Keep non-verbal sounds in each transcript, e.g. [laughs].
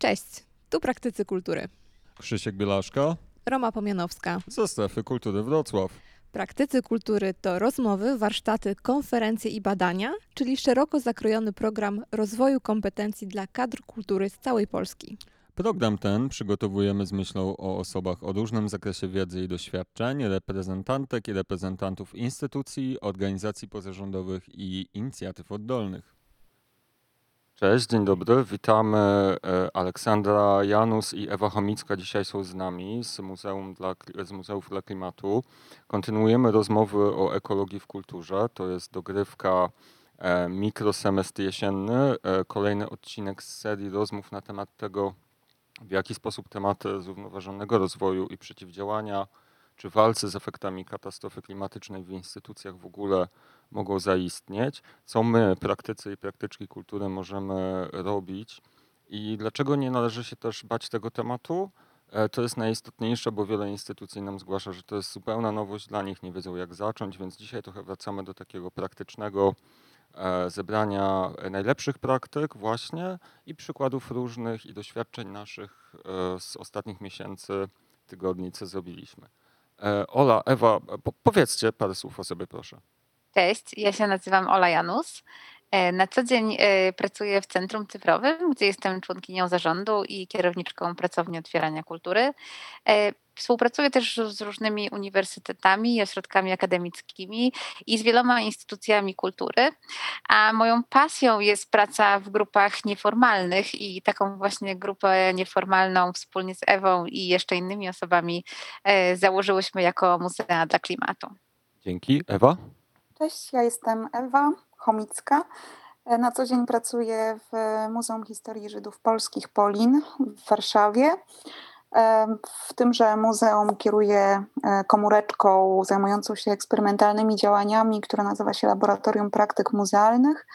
Cześć, tu praktycy kultury. Krzysiek Bielaszka Roma Pomianowska. ze Strefy Kultury Wrocław. Praktycy kultury to rozmowy, warsztaty, konferencje i badania, czyli szeroko zakrojony program rozwoju kompetencji dla kadr kultury z całej Polski. Program ten przygotowujemy z myślą o osobach o różnym zakresie wiedzy i doświadczeń, reprezentantek i reprezentantów instytucji, organizacji pozarządowych i inicjatyw oddolnych. Cześć, dzień dobry. Witamy e, Aleksandra Janus i Ewa Chomicka dzisiaj są z nami z, Muzeum dla, z Muzeów dla Klimatu. Kontynuujemy rozmowy o ekologii w kulturze. To jest dogrywka e, mikrosemestr jesienny, e, kolejny odcinek z serii rozmów na temat tego, w jaki sposób tematy zrównoważonego rozwoju i przeciwdziałania czy walce z efektami katastrofy klimatycznej w instytucjach w ogóle mogą zaistnieć, co my, praktycy i praktyczki kultury, możemy robić i dlaczego nie należy się też bać tego tematu. E, To jest najistotniejsze, bo wiele instytucji nam zgłasza, że to jest zupełna nowość dla nich, nie wiedzą jak zacząć, więc dzisiaj trochę wracamy do takiego praktycznego e, zebrania najlepszych praktyk właśnie i przykładów różnych i doświadczeń naszych e, z ostatnich miesięcy, tygodni, co zrobiliśmy. Ola, Ewa, po- powiedzcie parę słów o sobie proszę. Cześć, ja się nazywam Ola Janus. E, Na co dzień e, pracuję w Centrum Cyfrowym, gdzie jestem członkinią zarządu i kierowniczką pracowni otwierania kultury. E, Współpracuję też z różnymi uniwersytetami ośrodkami akademickimi i z wieloma instytucjami kultury, a moją pasją jest praca w grupach nieformalnych i taką właśnie grupę nieformalną wspólnie z Ewą i jeszcze innymi osobami założyłyśmy jako Muzea dla Klimatu. Dzięki. Ewa? Cześć, ja jestem Ewa Chomicka. E, Na co dzień pracuję w Muzeum Historii Żydów Polskich Polin w Warszawie. E, W tymże muzeum kieruję e, komóreczką zajmującą się eksperymentalnymi działaniami, która nazywa się Laboratorium Praktyk Muzealnych.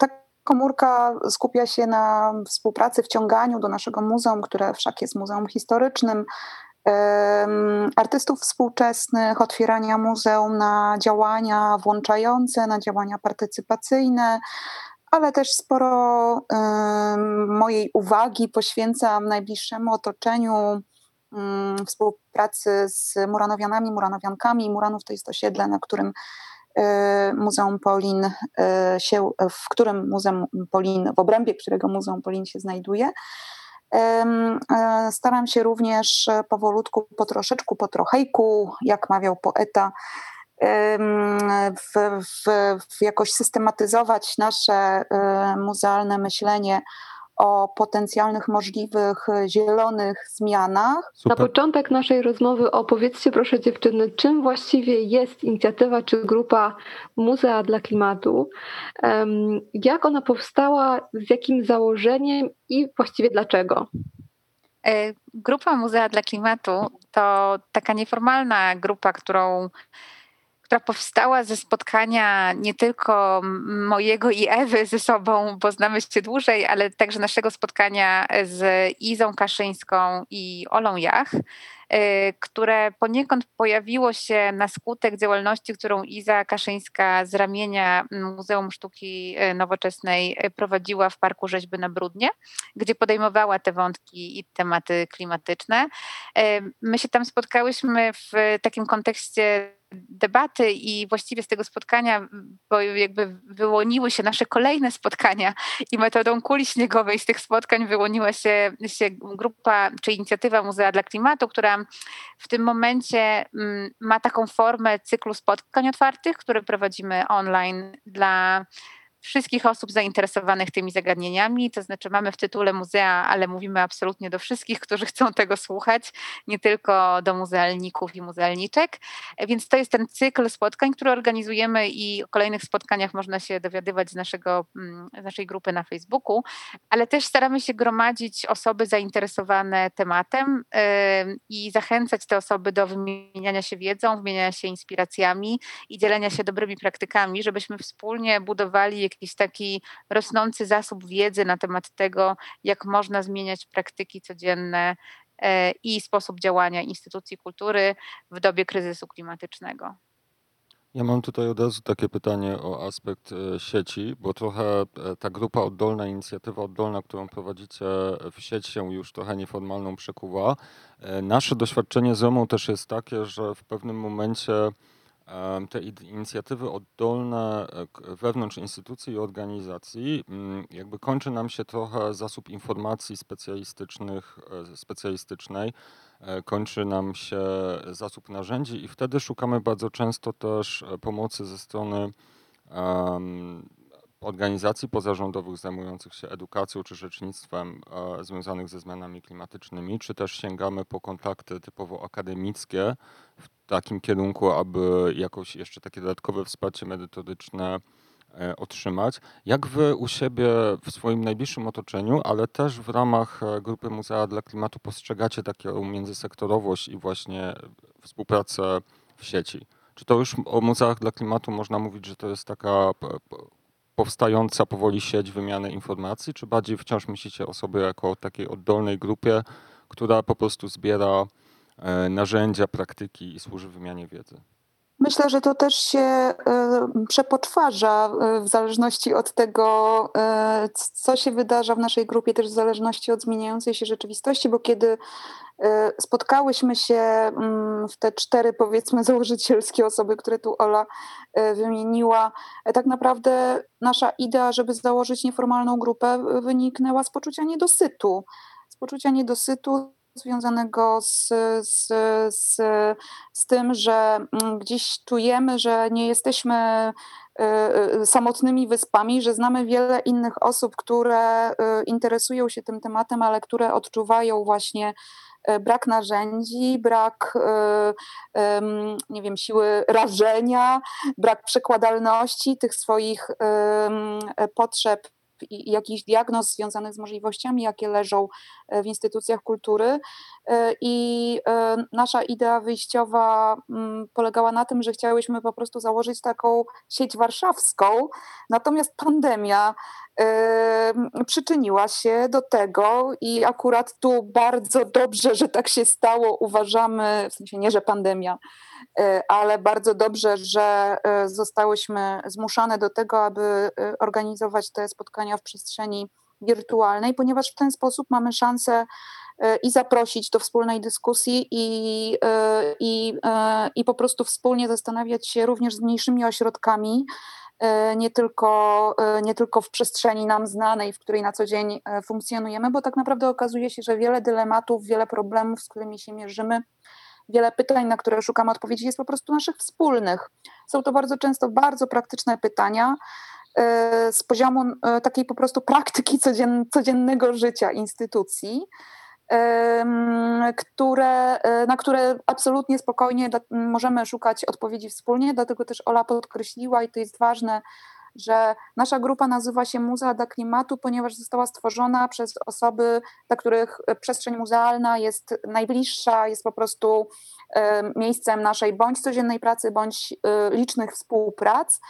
Ta komórka skupia się na współpracy, wciąganiu do naszego muzeum, które wszak jest muzeum historycznym, artystów współczesnych, otwierania muzeum na działania włączające, na działania partycypacyjne, ale też sporo mojej uwagi poświęcam najbliższemu otoczeniu mm, współpracy z Muranowianami, Muranowiankami. Muranów to jest osiedle, na którym e, Muzeum Polin e, się, w którym Muzeum Polin, w obrębie którego Muzeum Polin się znajduje. E, Staram się również e, powolutku, po troszeczku, po trochejku, jak mawiał poeta, w, w, w jakoś systematyzować nasze e, muzealne myślenie o potencjalnych, możliwych, e, zielonych zmianach. Na Super. początek naszej rozmowy opowiedzcie proszę dziewczyny, czym właściwie jest inicjatywa czy grupa Muzea dla Klimatu, jak ona powstała, z jakim założeniem i właściwie dlaczego? E, Grupa Muzea dla Klimatu to taka nieformalna grupa, którą, która powstała ze spotkania nie tylko mojego i Ewy ze sobą, bo znamy się dłużej, ale także naszego spotkania z Izą Kaszyńską i Olą Jach, które poniekąd pojawiło się na skutek działalności, którą Iza Kaszyńska z ramienia Muzeum Sztuki e, Nowoczesnej e, prowadziła w Parku Rzeźby na Brudnie gdzie podejmowała te wątki i tematy klimatyczne. My się tam spotkałyśmy w takim kontekście debaty i właściwie z tego spotkania, bo jakby wyłoniły się nasze kolejne spotkania i metodą kuli śniegowej z tych spotkań wyłoniła się, się grupa czy inicjatywa Muzea dla Klimatu, która w tym momencie mm, ma taką formę cyklu spotkań otwartych, które prowadzimy online dla wszystkich osób zainteresowanych tymi zagadnieniami. To znaczy, mamy w tytule muzea, ale mówimy absolutnie do wszystkich, którzy chcą tego słuchać, nie tylko do muzealników i muzealniczek. Więc to jest ten cykl spotkań, który organizujemy i o kolejnych spotkaniach można się dowiadywać z, naszego, mm, z naszej grupy na Facebooku, ale też staramy się gromadzić osoby zainteresowane tematem i zachęcać te osoby do wymieniania się wiedzą, wymieniania się inspiracjami i dzielenia się dobrymi praktykami, żebyśmy wspólnie budowali jakiś taki rosnący zasób wiedzy na temat tego, jak można zmieniać praktyki codzienne e, i sposób działania instytucji kultury w dobie kryzysu klimatycznego. Ja mam tutaj od razu takie pytanie o aspekt e, sieci, bo trochę e, ta grupa oddolna, inicjatywa oddolna, którą prowadzicie w sieć się już trochę nieformalną przekuwa. Nasze doświadczenie z Romą też jest takie, że w pewnym momencie te inicjatywy oddolne wewnątrz instytucji i organizacji, mm, jakby kończy nam się trochę zasób informacji specjalistycznych, specjalistycznej, E, kończy nam się zasób narzędzi i wtedy szukamy bardzo często też e, pomocy ze strony organizacji pozarządowych zajmujących się edukacją czy rzecznictwem e, związanych ze zmianami klimatycznymi, czy też sięgamy po kontakty typowo akademickie w takim kierunku, aby jakoś jeszcze takie dodatkowe wsparcie merytoryczne E, otrzymać. Jak wy u siebie w swoim najbliższym otoczeniu, ale też w ramach e, grupy Muzea dla Klimatu postrzegacie taką międzysektorowość i właśnie współpracę w sieci? Czy to już o Muzeach dla Klimatu można mówić, że to jest taka powstająca powoli sieć wymiany informacji, czy bardziej wciąż myślicie o sobie jako takiej oddolnej grupie, która po prostu zbiera e, narzędzia, praktyki i służy wymianie wiedzy? Myślę, że to też się e, przepoczwarza e, w zależności od tego, co się wydarza w naszej grupie, też w zależności od zmieniającej się rzeczywistości, bo kiedy spotkałyśmy się mm, w te cztery, powiedzmy, założycielskie osoby, które tu Ola wymieniła, tak naprawdę nasza idea, żeby założyć nieformalną grupę, wyniknęła z poczucia niedosytu. Z poczucia niedosytu, związanego z, z, z, z tym, że mm, gdzieś czujemy, że nie jesteśmy y, y, samotnymi wyspami, że znamy wiele innych osób, które y, interesują się tym tematem, ale które odczuwają właśnie brak narzędzi, brak nie wiem, siły rażenia, brak przekładalności tych swoich potrzeb i jakichś diagnoz związanych z możliwościami, jakie leżą e, w instytucjach kultury. E, I e, nasza idea wyjściowa mm, polegała na tym, że chciałyśmy po prostu założyć taką sieć warszawską, natomiast pandemia przyczyniła się do tego i akurat tu bardzo dobrze, że tak się stało, uważamy, w sensie nie, że pandemia, ale bardzo dobrze, że e, zostałyśmy zmuszane do tego, aby e, organizować te spotkania w przestrzeni wirtualnej, ponieważ w ten sposób mamy szansę i zaprosić do wspólnej dyskusji i, i, i po prostu wspólnie zastanawiać się również z mniejszymi ośrodkami, nie tylko, nie tylko w przestrzeni nam znanej, w której na co dzień funkcjonujemy, bo tak naprawdę okazuje się, że wiele dylematów, wiele problemów, z którymi się mierzymy, wiele pytań, na które szukamy odpowiedzi, jest po prostu naszych wspólnych. Są to bardzo często bardzo praktyczne pytania e, z poziomu e, takiej po prostu praktyki codzien, codziennego życia instytucji, które, e, na które absolutnie spokojnie możemy szukać odpowiedzi wspólnie. Dlatego też Ola podkreśliła, i to jest ważne, że nasza grupa nazywa się Muzea dla Klimatu, ponieważ została stworzona przez osoby, dla których przestrzeń muzealna jest najbliższa, jest po prostu miejscem naszej bądź codziennej pracy, bądź e, licznych współprac.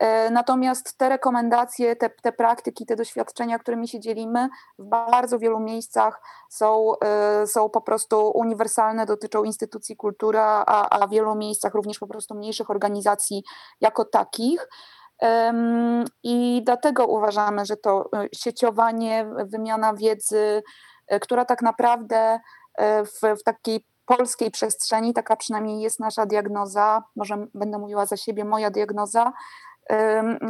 E, natomiast te rekomendacje, te, te praktyki, te doświadczenia, którymi się dzielimy, w bardzo wielu miejscach są, e, są po prostu uniwersalne, dotyczą instytucji kultury, a, a w wielu miejscach również po prostu mniejszych organizacji jako takich. I dlatego uważamy, że to e, sieciowanie, wymiana wiedzy, e, która tak naprawdę e, w, w takiej polskiej przestrzeni, taka przynajmniej jest nasza diagnoza, może będę mówiła za siebie, moja diagnoza,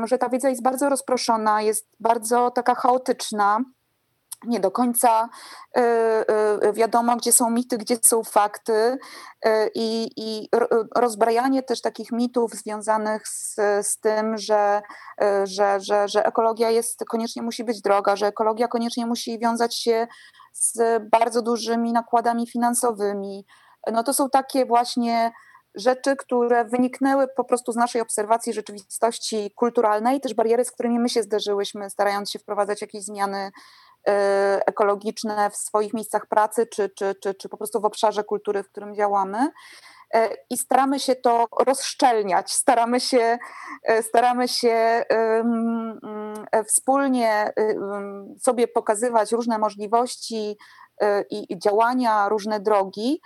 że ta wiedza jest bardzo rozproszona, jest bardzo taka chaotyczna nie do końca y, y, wiadomo, gdzie są mity, gdzie są fakty y, i, i rozbrajanie też takich mitów związanych z, z tym, że, że, że, że ekologia jest, koniecznie musi być droga, że ekologia koniecznie musi wiązać się z bardzo dużymi nakładami finansowymi. No to są takie właśnie rzeczy, które wyniknęły po prostu z naszej obserwacji rzeczywistości kulturalnej, też bariery, z którymi my się zderzyłyśmy, starając się wprowadzać jakieś zmiany ekologiczne w swoich miejscach pracy, czy, czy, czy, czy po prostu w obszarze kultury, w którym działamy. E, I staramy się to rozszczelniać, staramy się, e, staramy się wspólnie sobie pokazywać różne możliwości i działania, różne drogi,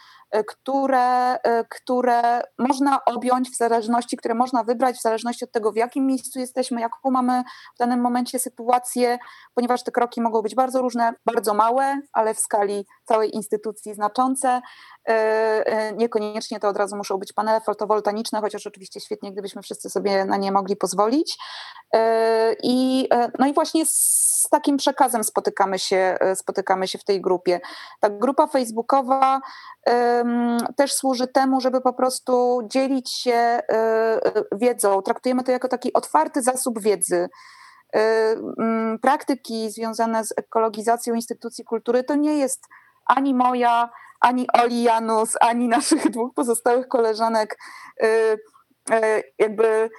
które, które można objąć w zależności, które można wybrać w zależności od tego, w jakim miejscu jesteśmy, jaką mamy w danym momencie sytuację, ponieważ te kroki mogą być bardzo różne, bardzo małe, ale w skali całej instytucji znaczące. Niekoniecznie to od razu muszą być panele fotowoltaiczne, chociaż oczywiście świetnie, gdybyśmy wszyscy sobie na nie mogli pozwolić. I, no i właśnie z takim przekazem spotykamy się, spotykamy się w tej grupie. Ta grupa facebookowa też służy temu, żeby po prostu dzielić się wiedzą. Traktujemy to jako taki otwarty zasób wiedzy praktyki związane z ekologizacją instytucji kultury to nie jest ani moja, ani Oli Janus, ani naszych dwóch pozostałych koleżanek jakby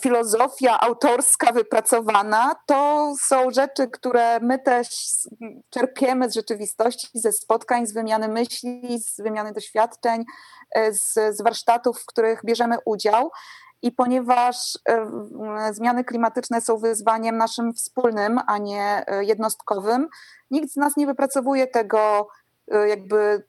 filozofia autorska wypracowana, to są rzeczy, które my też czerpiemy z rzeczywistości, ze spotkań, z wymiany myśli, z wymiany doświadczeń, z, z warsztatów, w których bierzemy udział. I ponieważ zmiany klimatyczne są wyzwaniem naszym wspólnym, a nie jednostkowym, nikt z nas nie wypracowuje tego jakby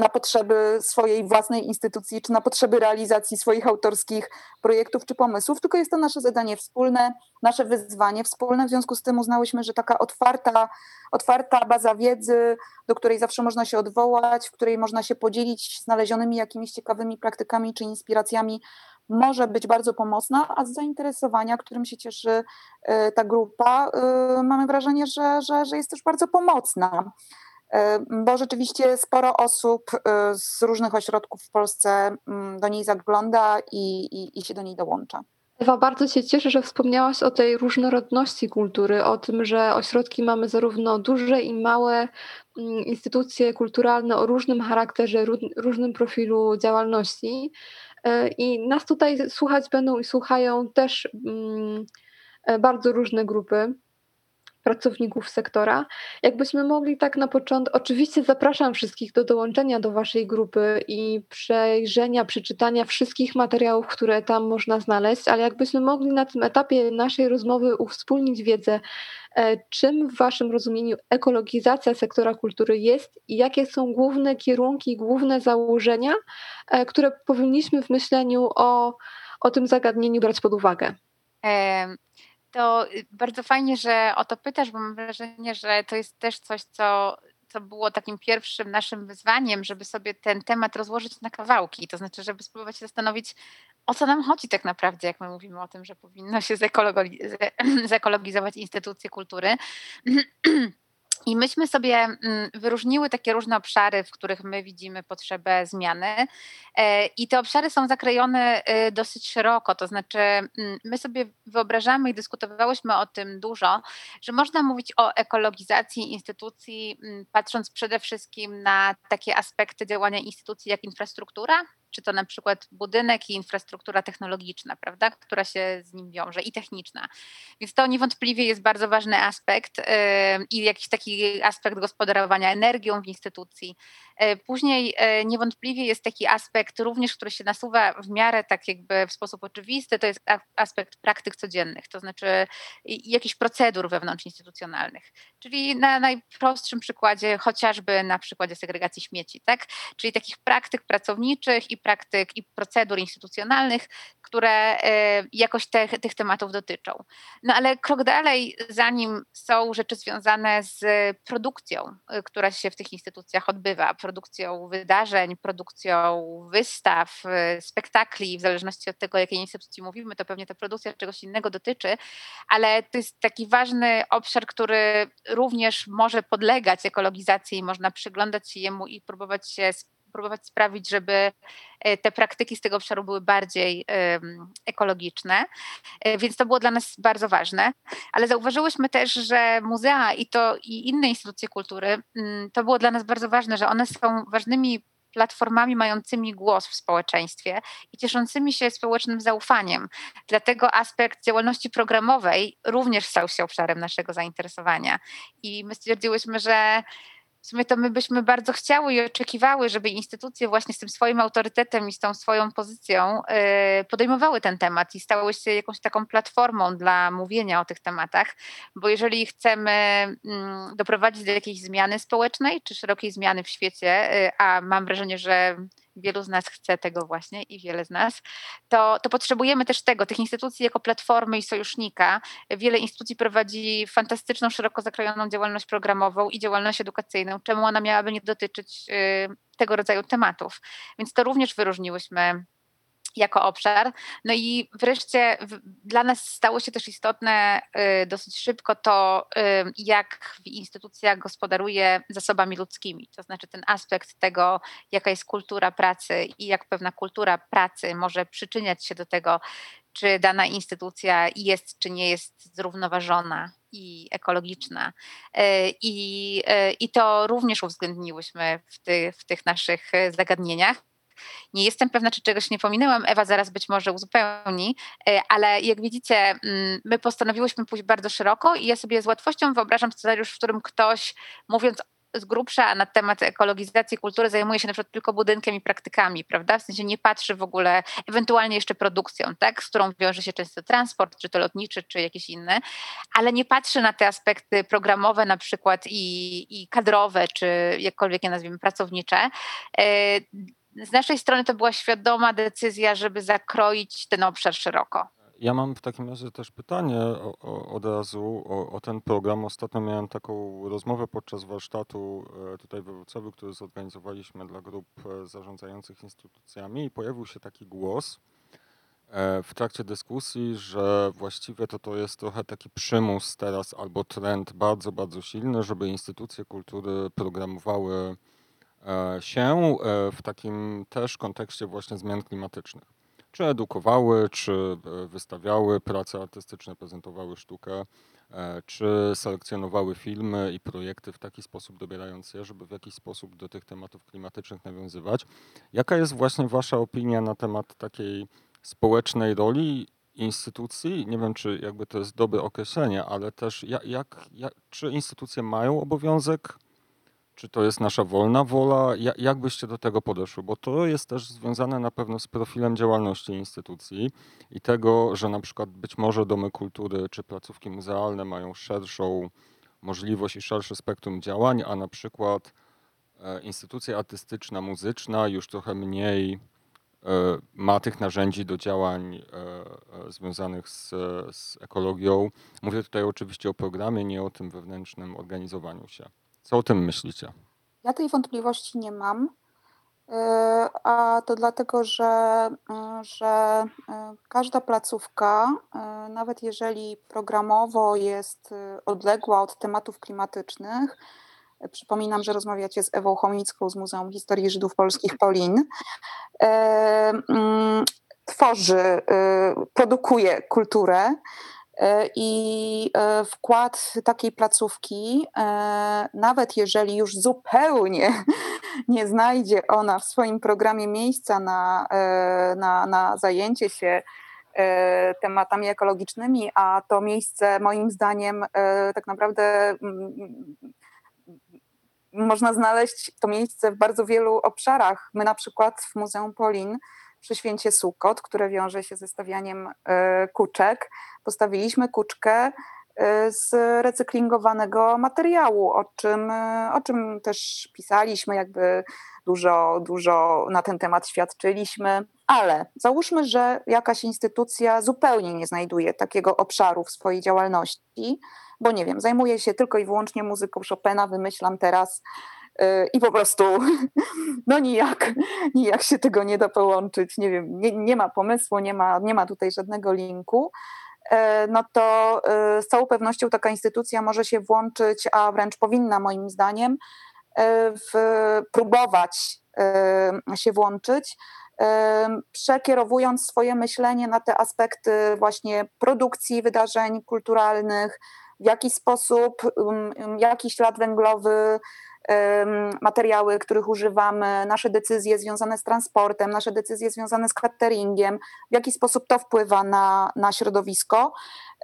na potrzeby swojej własnej instytucji, czy na potrzeby realizacji swoich autorskich projektów czy pomysłów, tylko jest to nasze zadanie wspólne, nasze wyzwanie wspólne. W związku z tym uznałyśmy, że taka otwarta, otwarta baza wiedzy, do której zawsze można się odwołać, w której można się podzielić znalezionymi jakimiś ciekawymi praktykami czy inspiracjami, może być bardzo pomocna, a z zainteresowania, którym się cieszy y, ta grupa, y, mamy wrażenie, że, że, że jest też bardzo pomocna. E, bo rzeczywiście sporo osób e, z różnych ośrodków w Polsce mm, do niej zagląda i, i, i się do niej dołącza. Ewa, bardzo się cieszę, że wspomniałaś o tej różnorodności kultury, o tym, że ośrodki mamy zarówno duże i małe mm, instytucje kulturalne o różnym charakterze, różnym profilu działalności. E, I nas tutaj słuchać będą i słuchają też mm, bardzo różne grupy pracowników sektora. Jakbyśmy mogli tak na początku, oczywiście zapraszam wszystkich do dołączenia do Waszej grupy i przejrzenia, przeczytania wszystkich materiałów, które tam można znaleźć, ale jakbyśmy mogli na tym etapie naszej rozmowy uwspólnić wiedzę, e, czym w Waszym rozumieniu ekologizacja sektora kultury jest i jakie są główne kierunki, główne założenia, e, które powinniśmy w myśleniu o, o tym zagadnieniu brać pod uwagę to y, bardzo fajnie, że o to pytasz, bo mam wrażenie, że to jest też coś, co, co było takim pierwszym naszym wyzwaniem, żeby sobie ten temat rozłożyć na kawałki. To znaczy, żeby spróbować się zastanowić, o co nam chodzi tak naprawdę, jak my mówimy o tym, że powinno się zekologizować [clears throat] instytucje kultury. [clears throat] I myśmy sobie mm, wyróżniły takie różne obszary, w których my widzimy potrzebę zmiany. E, I te obszary są zakrojone e, dosyć szeroko, to znaczy mm, my sobie wyobrażamy i dyskutowałyśmy o tym dużo, że można mówić o ekologizacji instytucji, mm, patrząc przede wszystkim na takie aspekty działania instytucji jak infrastruktura, czy to na przykład budynek i infrastruktura technologiczna, prawda, która się z nim wiąże i techniczna. Więc to niewątpliwie jest bardzo ważny aspekt yy, i jakiś taki aspekt gospodarowania energią w instytucji. Yy, później yy, niewątpliwie jest taki aspekt również, który się nasuwa w miarę tak jakby w sposób oczywisty, to jest aspekt praktyk codziennych, to znaczy jakichś procedur wewnątrzinstytucjonalnych. Czyli na najprostszym przykładzie, chociażby na przykładzie segregacji śmieci, tak? Czyli takich praktyk pracowniczych i praktyk i procedur instytucjonalnych, które e, jakoś te, tych tematów dotyczą. No ale krok dalej, zanim są rzeczy związane z produkcją, e, która się w tych instytucjach odbywa, produkcją wydarzeń, produkcją wystaw, e, spektakli, w zależności od tego, jakiej instytucji mówimy, to pewnie ta produkcja czegoś innego dotyczy, ale to jest taki ważny obszar, który również może podlegać ekologizacji i można przyglądać się jemu i próbować się próbować sprawić, żeby e, te praktyki z tego obszaru były bardziej ekologiczne. E, więc to było dla nas bardzo ważne. Ale zauważyłyśmy też, że muzea i to i inne instytucje kultury, mm, to było dla nas bardzo ważne, że one są ważnymi platformami mającymi głos w społeczeństwie i cieszącymi się społecznym zaufaniem. Dlatego aspekt działalności programowej również stał się obszarem naszego zainteresowania. I my stwierdziłyśmy, że sumie to my byśmy bardzo chciały i oczekiwały, żeby instytucje właśnie z tym swoim autorytetem i z tą swoją pozycją y, podejmowały ten temat i stały się jakąś taką platformą dla mówienia o tych tematach, bo jeżeli chcemy mm, doprowadzić do jakiejś zmiany społecznej czy szerokiej zmiany w świecie, y, a mam wrażenie, że wielu z nas chce tego właśnie i wiele z nas, to, to potrzebujemy też tego, tych instytucji jako platformy i sojusznika. Wiele instytucji prowadzi fantastyczną, szeroko zakrojoną działalność programową i działalność edukacyjną. Czemu ona miałaby nie dotyczyć y, tego rodzaju tematów? Więc to również wyróżniłyśmy jako obszar. No i wreszcie dla nas stało się też istotne y, dosyć szybko to, y, jak instytucja gospodaruje zasobami ludzkimi. To znaczy ten aspekt tego, jaka jest kultura pracy i jak pewna kultura pracy może przyczyniać się do tego, czy dana instytucja jest czy nie jest zrównoważona i ekologiczna. Y, I, i to również uwzględniłyśmy w, ty, w tych naszych zagadnieniach. Nie jestem pewna, czy czegoś nie pominęłam. Ewa zaraz być może uzupełni, e, ale jak widzicie, mm, my postanowiłyśmy pójść bardzo szeroko i ja sobie z łatwością wyobrażam scenariusz, w którym ktoś, mówiąc z grubsza na temat ekologizacji kultury zajmuje się na przykład tylko budynkiem i praktykami, prawda? W sensie nie patrzy w ogóle, ewentualnie jeszcze produkcją, tak? Z którą wiąże się często transport, czy to lotniczy, czy jakiś inny, ale nie patrzy na te aspekty programowe na przykład i, i kadrowe, czy jakkolwiek je nazwiemy, pracownicze. Z naszej strony to była świadoma decyzja, żeby zakroić ten obszar szeroko. Ja mam w takim razie też pytanie o, o, od razu o, o, ten program. Ostatnio miałem taką rozmowę podczas warsztatu e, tutaj we Wrocławiu, który zorganizowaliśmy dla grup e, zarządzających instytucjami i pojawił się taki głos e, w trakcie dyskusji, że właściwie to to jest trochę taki przymus teraz albo trend bardzo, bardzo silny, żeby instytucje kultury programowały się e, w takim też kontekście właśnie zmian klimatycznych. Czy edukowały, czy e, wystawiały prace artystyczne, prezentowały sztukę, czy selekcjonowały filmy i projekty w taki sposób, dobierając je, żeby w jakiś sposób do tych tematów klimatycznych nawiązywać. Jaka jest właśnie Wasza opinia na temat takiej społecznej roli instytucji? Nie wiem, czy jakby to jest dobre określenie, ale też jak, jak czy instytucje mają obowiązek czy to jest nasza wolna wola? Jak byście do tego podeszły? Bo to jest też związane na pewno z profilem działalności instytucji i tego, że na przykład być może domy kultury czy placówki muzealne mają szerszą możliwość i szersze spektrum działań, a na przykład e, instytucja artystyczna, muzyczna już trochę mniej e, ma tych narzędzi do działań e, związanych z, z ekologią. Mówię tutaj oczywiście o programie, nie o tym wewnętrznym organizowaniu się. Co o tym myślicie? Ja tej wątpliwości nie mam. E, a to dlatego, że, e, że e, każda placówka, nawet jeżeli programowo jest odległa od tematów klimatycznych, przypominam, że rozmawiacie z Ewą Chomicką z Muzeum Historii Żydów Polskich Polin, mm, tworzy, produkuje kulturę I e, wkład takiej placówki, e, nawet jeżeli już zupełnie [laughs] nie znajdzie ona w swoim programie miejsca na, na, na zajęcie się tematami ekologicznymi, a to miejsce moim zdaniem tak naprawdę mm, można znaleźć to miejsce w bardzo wielu obszarach. My na przykład w Muzeum Polin przy święcie Sukot, które wiąże się ze stawianiem e, kuczek, postawiliśmy kuczkę e, z recyklingowanego materiału, o czym, e, o czym też pisaliśmy, jakby dużo, dużo na ten temat świadczyliśmy. Ale załóżmy, że jakaś instytucja zupełnie nie znajduje takiego obszaru w swojej działalności, bo nie wiem, zajmuje się tylko i wyłącznie muzyką Chopina, wymyślam teraz, i po prostu [laughs] no nijak, nijak się tego nie da połączyć, nie wiem, nie, nie ma pomysłu, nie ma, nie ma tutaj żadnego linku, e, no to y, z całą pewnością taka instytucja może się włączyć, a wręcz powinna moim zdaniem e, w, próbować e, się włączyć, przekierowując swoje myślenie na te aspekty właśnie produkcji wydarzeń kulturalnych, w jaki sposób, jaki ślad węglowy materiały, których używamy, nasze decyzje związane z transportem, nasze decyzje związane z cateringiem, w jaki sposób to wpływa na, na środowisko,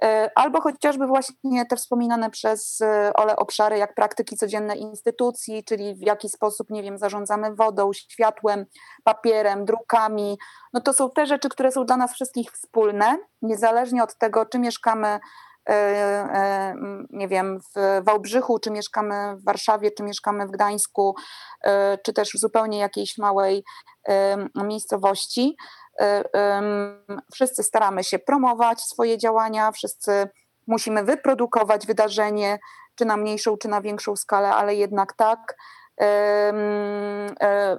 e, albo chociażby właśnie te wspominane przez e, Ole obszary, jak praktyki codzienne instytucji, czyli w jaki sposób, nie wiem, zarządzamy wodą, światłem, papierem, drukami. No to są te rzeczy, które są dla nas wszystkich wspólne, niezależnie od tego, czy mieszkamy nie wiem, w Wałbrzychu, czy mieszkamy w Warszawie, czy mieszkamy w Gdańsku, e, czy też w zupełnie jakiejś małej miejscowości. Wszyscy staramy się promować swoje działania, wszyscy musimy wyprodukować wydarzenie, czy na mniejszą, czy na większą skalę, ale jednak tak.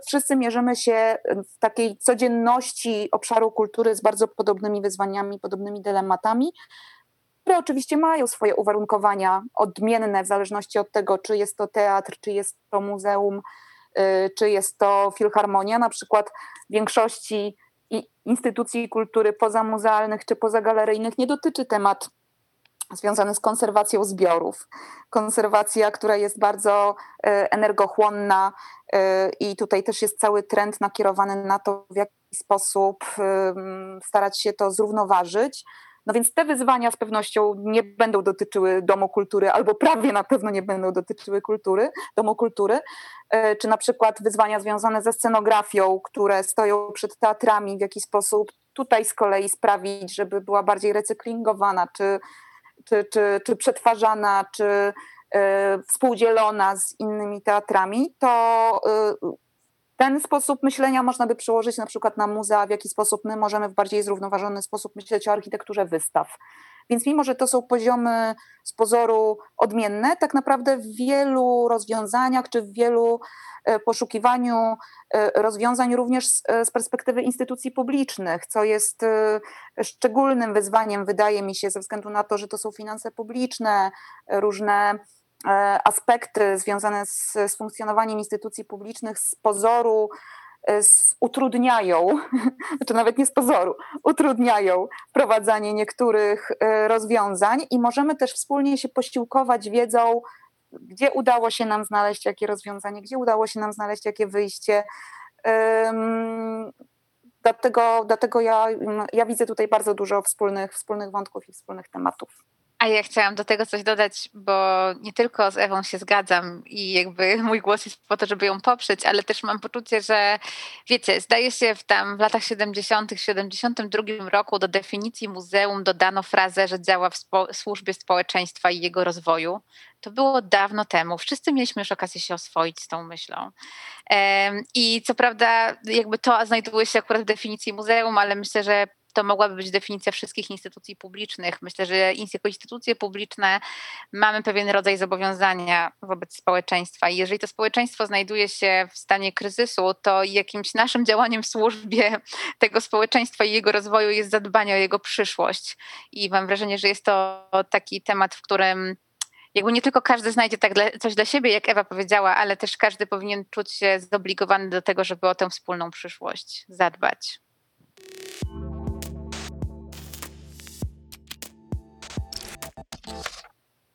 Wszyscy mierzymy się w takiej codzienności obszaru kultury z bardzo podobnymi wyzwaniami, podobnymi dylematami, które oczywiście mają swoje uwarunkowania odmienne w zależności od tego, czy jest to teatr, czy jest to muzeum, y, czy jest to filharmonia. Na przykład w większości instytucji kultury pozamuzealnych czy pozagaleryjnych nie dotyczy temat związany z konserwacją zbiorów. Konserwacja, która jest bardzo y, energochłonna y, i tutaj też jest cały trend nakierowany na to, w jaki sposób starać się to zrównoważyć no więc te wyzwania z pewnością nie będą dotyczyły Domu Kultury, albo prawie na pewno nie będą dotyczyły kultury, Domu Kultury, e, czy na przykład wyzwania związane ze scenografią, które stoją przed teatrami, w jaki sposób tutaj z kolei sprawić, żeby była bardziej recyklingowana, czy, czy, czy, czy przetwarzana, czy e, współdzielona z innymi teatrami, to e, ten sposób myślenia można by przełożyć na przykład na muzea, w jaki sposób my możemy w bardziej zrównoważony sposób myśleć o architekturze wystaw. Więc mimo, że to są poziomy z pozoru odmienne, tak naprawdę w wielu rozwiązaniach czy w wielu e, poszukiwaniu e, rozwiązań również z, e, z perspektywy instytucji publicznych, co jest szczególnym wyzwaniem, wydaje mi się, ze względu na to, że to są finanse publiczne, różne aspekty związane z, z funkcjonowaniem instytucji publicznych z pozoru e, z, utrudniają, [laughs] znaczy nawet nie z pozoru, utrudniają wprowadzanie niektórych e, rozwiązań i możemy też wspólnie się posiłkować wiedzą, gdzie udało się nam znaleźć jakie rozwiązanie, gdzie udało się nam znaleźć jakie wyjście. Dlatego, dlatego ja, ja widzę tutaj bardzo dużo wspólnych, wspólnych wątków i wspólnych tematów. A ja chciałam do tego coś dodać, bo nie tylko z Ewą się zgadzam i jakby [laughs] mój głos jest po to, żeby ją poprzeć, ale też mam poczucie, że wiecie, zdaje się w tam w latach 70., 72 roku do definicji muzeum dodano frazę, że działa w spo- służbie społeczeństwa i jego rozwoju. To było dawno temu. Wszyscy mieliśmy już okazję się oswoić z tą myślą. I co prawda, jakby to znajduje się akurat w definicji muzeum, ale myślę, że to mogłaby być definicja wszystkich instytucji publicznych. Myślę, że jako instytucje publiczne mamy pewien rodzaj zobowiązania wobec społeczeństwa i jeżeli to społeczeństwo znajduje się w stanie kryzysu, to jakimś naszym działaniem w służbie tego społeczeństwa i jego rozwoju jest zadbanie o jego przyszłość. I mam wrażenie, że jest to taki temat, w którym jakby nie tylko każdy znajdzie tak dla, coś dla siebie, jak Ewa powiedziała, ale też każdy powinien czuć się zobligowany do tego, żeby o tę wspólną przyszłość zadbać.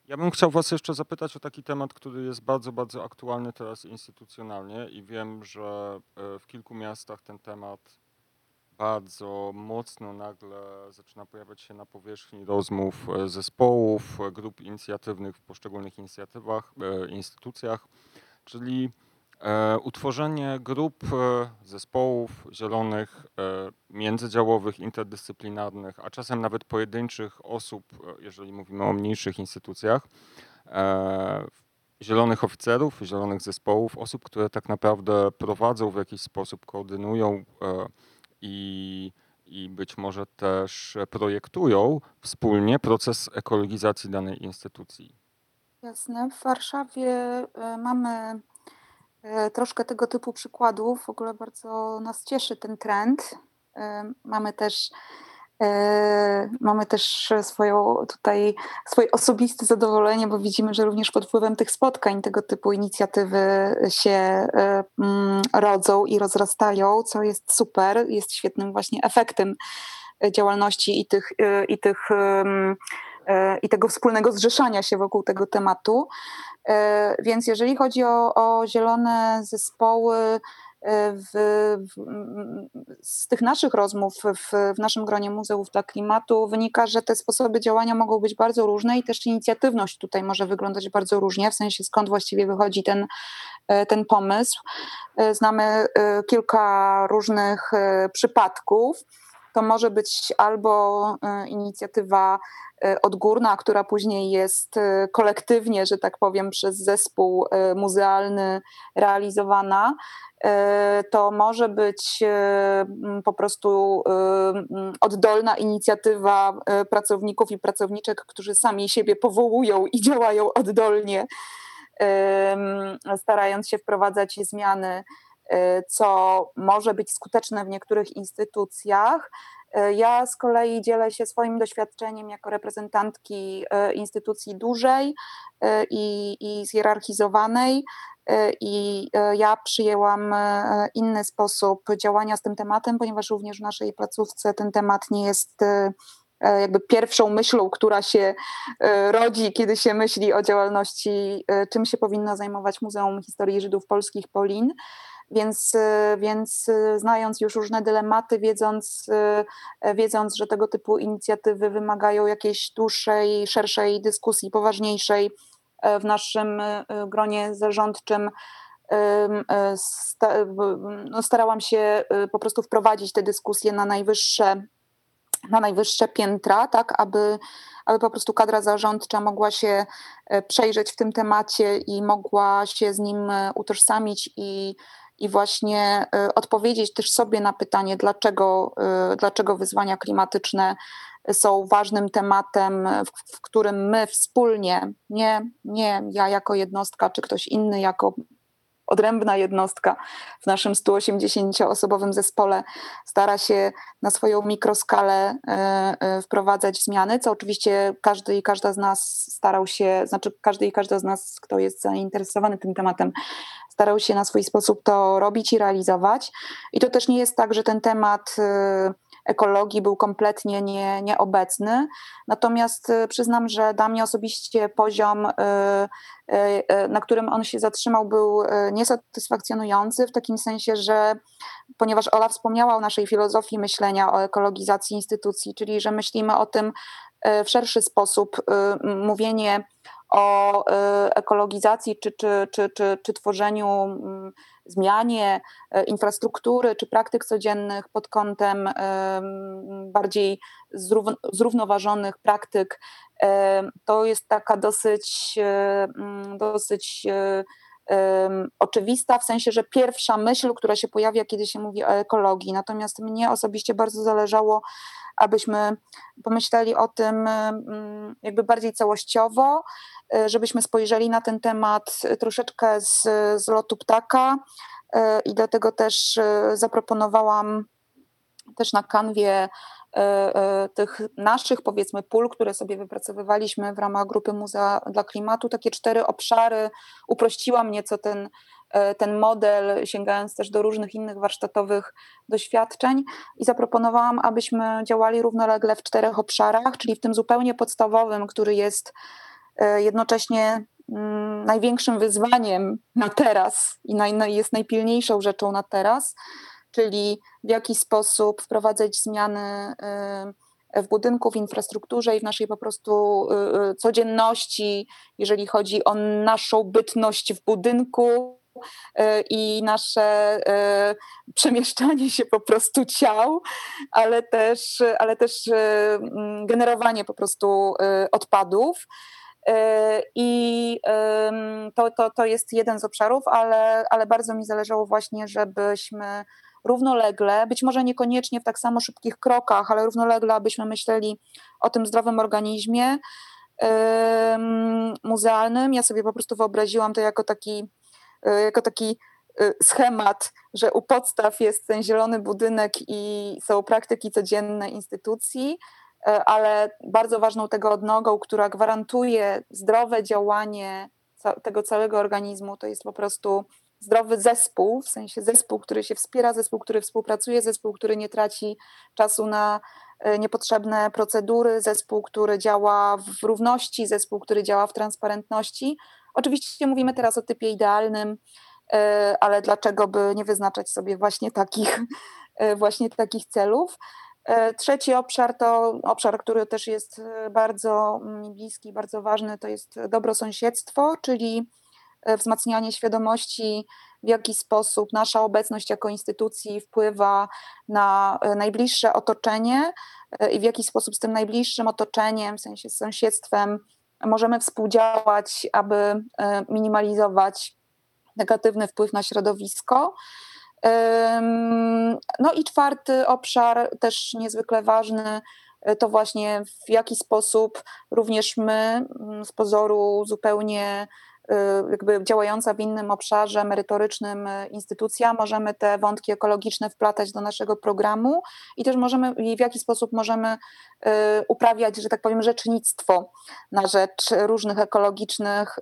Ja bym chciał Was jeszcze zapytać o taki temat, który jest bardzo, bardzo aktualny teraz instytucjonalnie i wiem, że e, w kilku miastach ten temat bardzo mocno nagle zaczyna pojawiać się na powierzchni rozmów e, zespołów, e, grup inicjatywnych w poszczególnych inicjatywach, instytucjach, czyli utworzenie grup e, zespołów zielonych, e, międzydziałowych, interdyscyplinarnych, a czasem nawet pojedynczych osób, jeżeli mówimy o mniejszych instytucjach, zielonych oficerów, zielonych zespołów, osób, które tak naprawdę prowadzą w jakiś sposób, koordynują i, i być może też projektują wspólnie proces ekologizacji danej instytucji. Jasne. W Warszawie mamy E, troszkę tego typu przykładów. W ogóle bardzo nas cieszy ten trend. E, mamy też e, Mamy też swoją tutaj swoje osobiste zadowolenie, bo widzimy, że również pod wpływem tych spotkań tego typu inicjatywy się mm, rodzą i rozrastają, co jest super, jest świetnym właśnie efektem działalności i tych, i tych i tego wspólnego zrzeszania się wokół tego tematu. Więc jeżeli chodzi o, o zielone zespoły, w, w, z tych naszych rozmów w, w naszym gronie Muzeów dla Klimatu wynika, że te sposoby działania mogą być bardzo różne i też inicjatywność tutaj może wyglądać bardzo różnie, w sensie skąd właściwie wychodzi ten, e, ten pomysł. E, znamy e, kilka różnych przypadków. To może być albo inicjatywa odgórna, która później jest kolektywnie, że tak powiem, przez zespół muzealny realizowana, E, to może być e, po prostu e, oddolna inicjatywa pracowników i pracowniczek, którzy sami siebie powołują i [laughs] działają oddolnie, starając się wprowadzać zmiany, co może być skuteczne w niektórych instytucjach. Ja z kolei dzielę się swoim doświadczeniem jako reprezentantki instytucji dużej i, i zhierarchizowanej, E, I e, ja przyjęłam e, inny sposób działania z tym tematem, ponieważ również w naszej placówce ten temat nie jest jakby pierwszą myślą, która się rodzi, kiedy się myśli o działalności, czym się powinno zajmować Muzeum Historii Żydów Polskich Polin. Więc, więc znając już różne dylematy, wiedząc, wiedząc, że tego typu inicjatywy wymagają jakiejś dłuższej, szerszej dyskusji, poważniejszej, E, w naszym e, gronie zarządczym e, no, starałam się po prostu wprowadzić te dyskusje na najwyższe, na najwyższe piętra, tak aby, aby po prostu kadra zarządcza mogła się przejrzeć w tym temacie i mogła się z nim utożsamić i, i właśnie odpowiedzieć też sobie na pytanie, dlaczego, dlaczego wyzwania klimatyczne są ważnym tematem, w, w którym my wspólnie, nie, nie ja jako jednostka, czy ktoś inny jako odrębna jednostka w naszym 180-osobowym zespole stara się na swoją mikroskalę e, wprowadzać zmiany, co oczywiście każdy i każda z nas starał się, znaczy każdy i każda z nas, kto jest zainteresowany tym tematem, starał się na swój sposób to robić i realizować. I to też nie jest tak, że ten temat e, ekologii był kompletnie nie, nieobecny. Natomiast y, przyznam, że dla mnie osobiście poziom, y, y, na którym on się zatrzymał, był niesatysfakcjonujący, w takim sensie, że ponieważ Ola wspomniała o naszej filozofii myślenia o ekologizacji instytucji, czyli że myślimy o tym w szerszy sposób, mówienie o ekologizacji czy, czy, czy, czy, czy tworzeniu mm, zmianie e, infrastruktury czy praktyk codziennych pod kątem bardziej zrównoważonych praktyk, to jest taka dosyć, mm, dosyć e, oczywista, w sensie, że pierwsza myśl, która się pojawia, kiedy się mówi o ekologii. Natomiast mnie osobiście bardzo zależało, abyśmy pomyśleli o tym jakby bardziej całościowo, E, żebyśmy spojrzeli na ten temat troszeczkę z, z lotu ptaka e, i dlatego też e, zaproponowałam też na kanwie tych naszych, powiedzmy, pól, które sobie wypracowywaliśmy w ramach grupy Muzea dla Klimatu, takie cztery obszary. Uprościłam nieco ten, ten model, sięgając też do różnych innych warsztatowych doświadczeń. I zaproponowałam, abyśmy działali równolegle w czterech obszarach, czyli w tym zupełnie podstawowym, który jest E, jednocześnie mm, największym wyzwaniem na teraz i jest najpilniejszą rzeczą na teraz, czyli w jaki sposób wprowadzać zmiany e, w budynku, w infrastrukturze i w naszej po prostu e, codzienności, jeżeli chodzi o naszą bytność w budynku, i nasze przemieszczanie się po prostu ciał, ale też, ale też generowanie po prostu odpadów. I to, to, to jest jeden z obszarów, ale, ale bardzo mi zależało właśnie, żebyśmy równolegle, być może niekoniecznie w tak samo szybkich krokach, ale równolegle, abyśmy myśleli o tym zdrowym organizmie muzealnym. Ja sobie po prostu wyobraziłam to jako taki, e, jako taki e, schemat, że u podstaw jest ten zielony budynek i są praktyki codzienne instytucji, E, ale bardzo ważną tego odnogą, która gwarantuje zdrowe działanie tego całego organizmu, to jest po prostu zdrowy zespół, w sensie zespół, który się wspiera, zespół, który współpracuje, zespół, który nie traci czasu na, niepotrzebne procedury, zespół, który działa w równości, zespół, który działa w transparentności. Oczywiście mówimy teraz o typie idealnym, ale dlaczego by nie wyznaczać sobie właśnie takich, właśnie takich celów? Trzeci obszar to obszar, który też jest bardzo mi bliski, bardzo ważny, to jest dobrosąsiedztwo, czyli wzmacnianie świadomości w jaki sposób nasza obecność jako instytucji wpływa na e, najbliższe otoczenie e, i w jaki sposób z tym najbliższym otoczeniem, w sensie z sąsiedztwem, możemy współdziałać, aby e, minimalizować negatywny wpływ na środowisko. No i czwarty obszar, też niezwykle ważny, to właśnie w jaki sposób również my z pozoru zupełnie jakby działająca w innym obszarze merytorycznym y, instytucja, możemy te wątki ekologiczne wplatać do naszego programu i też możemy, i w jaki sposób możemy y, uprawiać, że tak powiem, rzecznictwo na rzecz różnych ekologicznych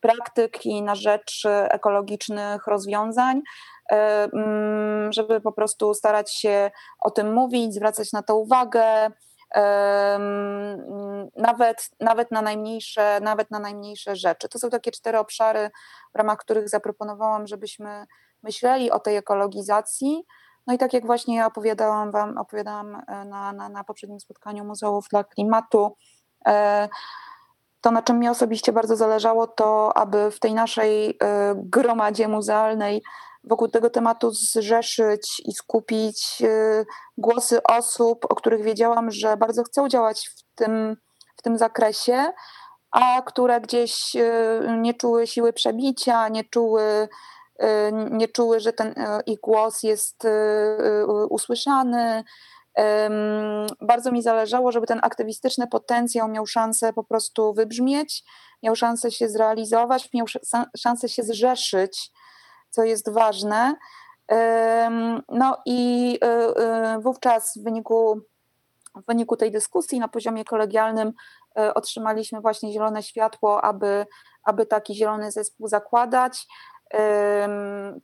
praktyk i na rzecz ekologicznych rozwiązań. Mm, żeby po prostu starać się o tym mówić, zwracać na to uwagę, nawet, nawet, na najmniejsze, nawet na najmniejsze rzeczy. To są takie cztery obszary, w ramach których zaproponowałam, żebyśmy myśleli o tej ekologizacji. No i tak jak właśnie opowiadałam Wam, opowiadałam e, na, na, na poprzednim spotkaniu Muzeów dla Klimatu, e, to na czym mi osobiście bardzo zależało, to aby w tej naszej e, gromadzie muzealnej wokół tego tematu zrzeszyć i skupić y, głosy osób, o których wiedziałam, że bardzo chcą działać w tym, w tym zakresie, a które gdzieś y, nie czuły siły przebicia, nie czuły, y, nie czuły, że ten ich głos jest usłyszany. Bardzo mi zależało, żeby ten aktywistyczny potencjał miał szansę po prostu wybrzmieć, miał szansę się zrealizować, miał szansę się zrzeszyć co jest ważne. No i e, e, wówczas w wyniku, w wyniku tej dyskusji na poziomie kolegialnym e, otrzymaliśmy właśnie zielone światło, aby, aby taki zielony zespół zakładać.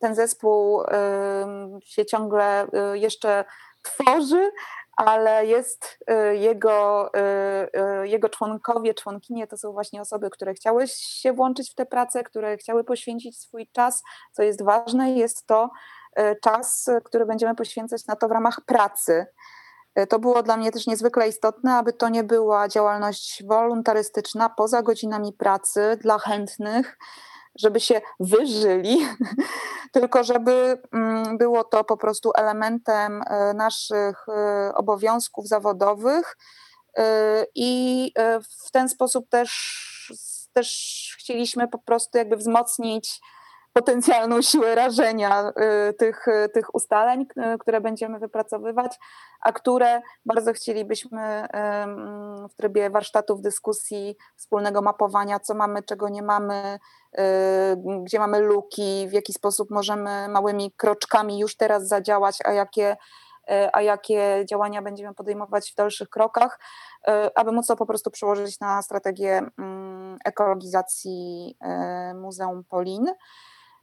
Ten zespół się ciągle jeszcze tworzy, ale jest y, jego, y, y, jego członkowie, członkinie to są właśnie osoby, które chciały się włączyć w tę pracę, które chciały poświęcić swój czas. Co jest ważne, jest to czas, który będziemy poświęcać na to w ramach pracy. To było dla mnie też niezwykle istotne, aby to nie była działalność wolontarystyczna poza godzinami pracy dla chętnych, żeby się wyżyli, [laughs] tylko żeby mm, było to po prostu elementem e, naszych e, obowiązków zawodowych e, i w ten sposób też, też chcieliśmy po prostu jakby wzmocnić potencjalną siłę rażenia y, tych, y, tych ustaleń, y, które będziemy wypracowywać, a które bardzo chcielibyśmy w trybie warsztatów, dyskusji, wspólnego mapowania, co mamy, czego nie mamy, gdzie mamy luki, w jaki sposób możemy małymi kroczkami już teraz zadziałać, a jakie a jakie działania będziemy podejmować w dalszych krokach, aby móc to po prostu przełożyć na strategię ekologizacji Muzeum Polin.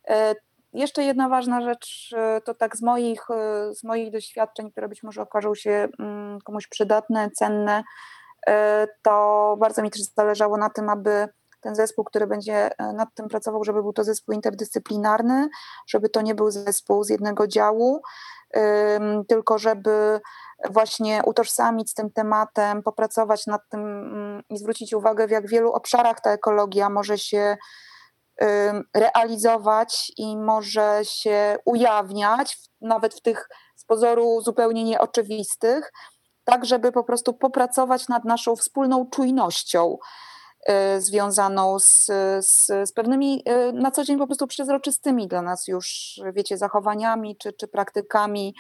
E, jeszcze jedna ważna rzecz, e, to tak z moich, e, z moich doświadczeń, które być może okażą się mm, komuś przydatne, cenne, to bardzo mi też zależało na tym, aby ten zespół, który będzie nad tym pracował, żeby był to zespół interdyscyplinarny, żeby to nie był zespół z jednego działu, tylko żeby właśnie utożsamić z tym tematem, popracować nad tym mm, i zwrócić uwagę, w jak wielu obszarach ta ekologia może się realizować i może się ujawniać, nawet w tych z pozoru zupełnie nieoczywistych, tak żeby po prostu popracować nad naszą wspólną czujnością y, związaną z, z, z, pewnymi y, na co dzień po prostu przezroczystymi dla nas już, wiecie, zachowaniami czy, czy praktykami.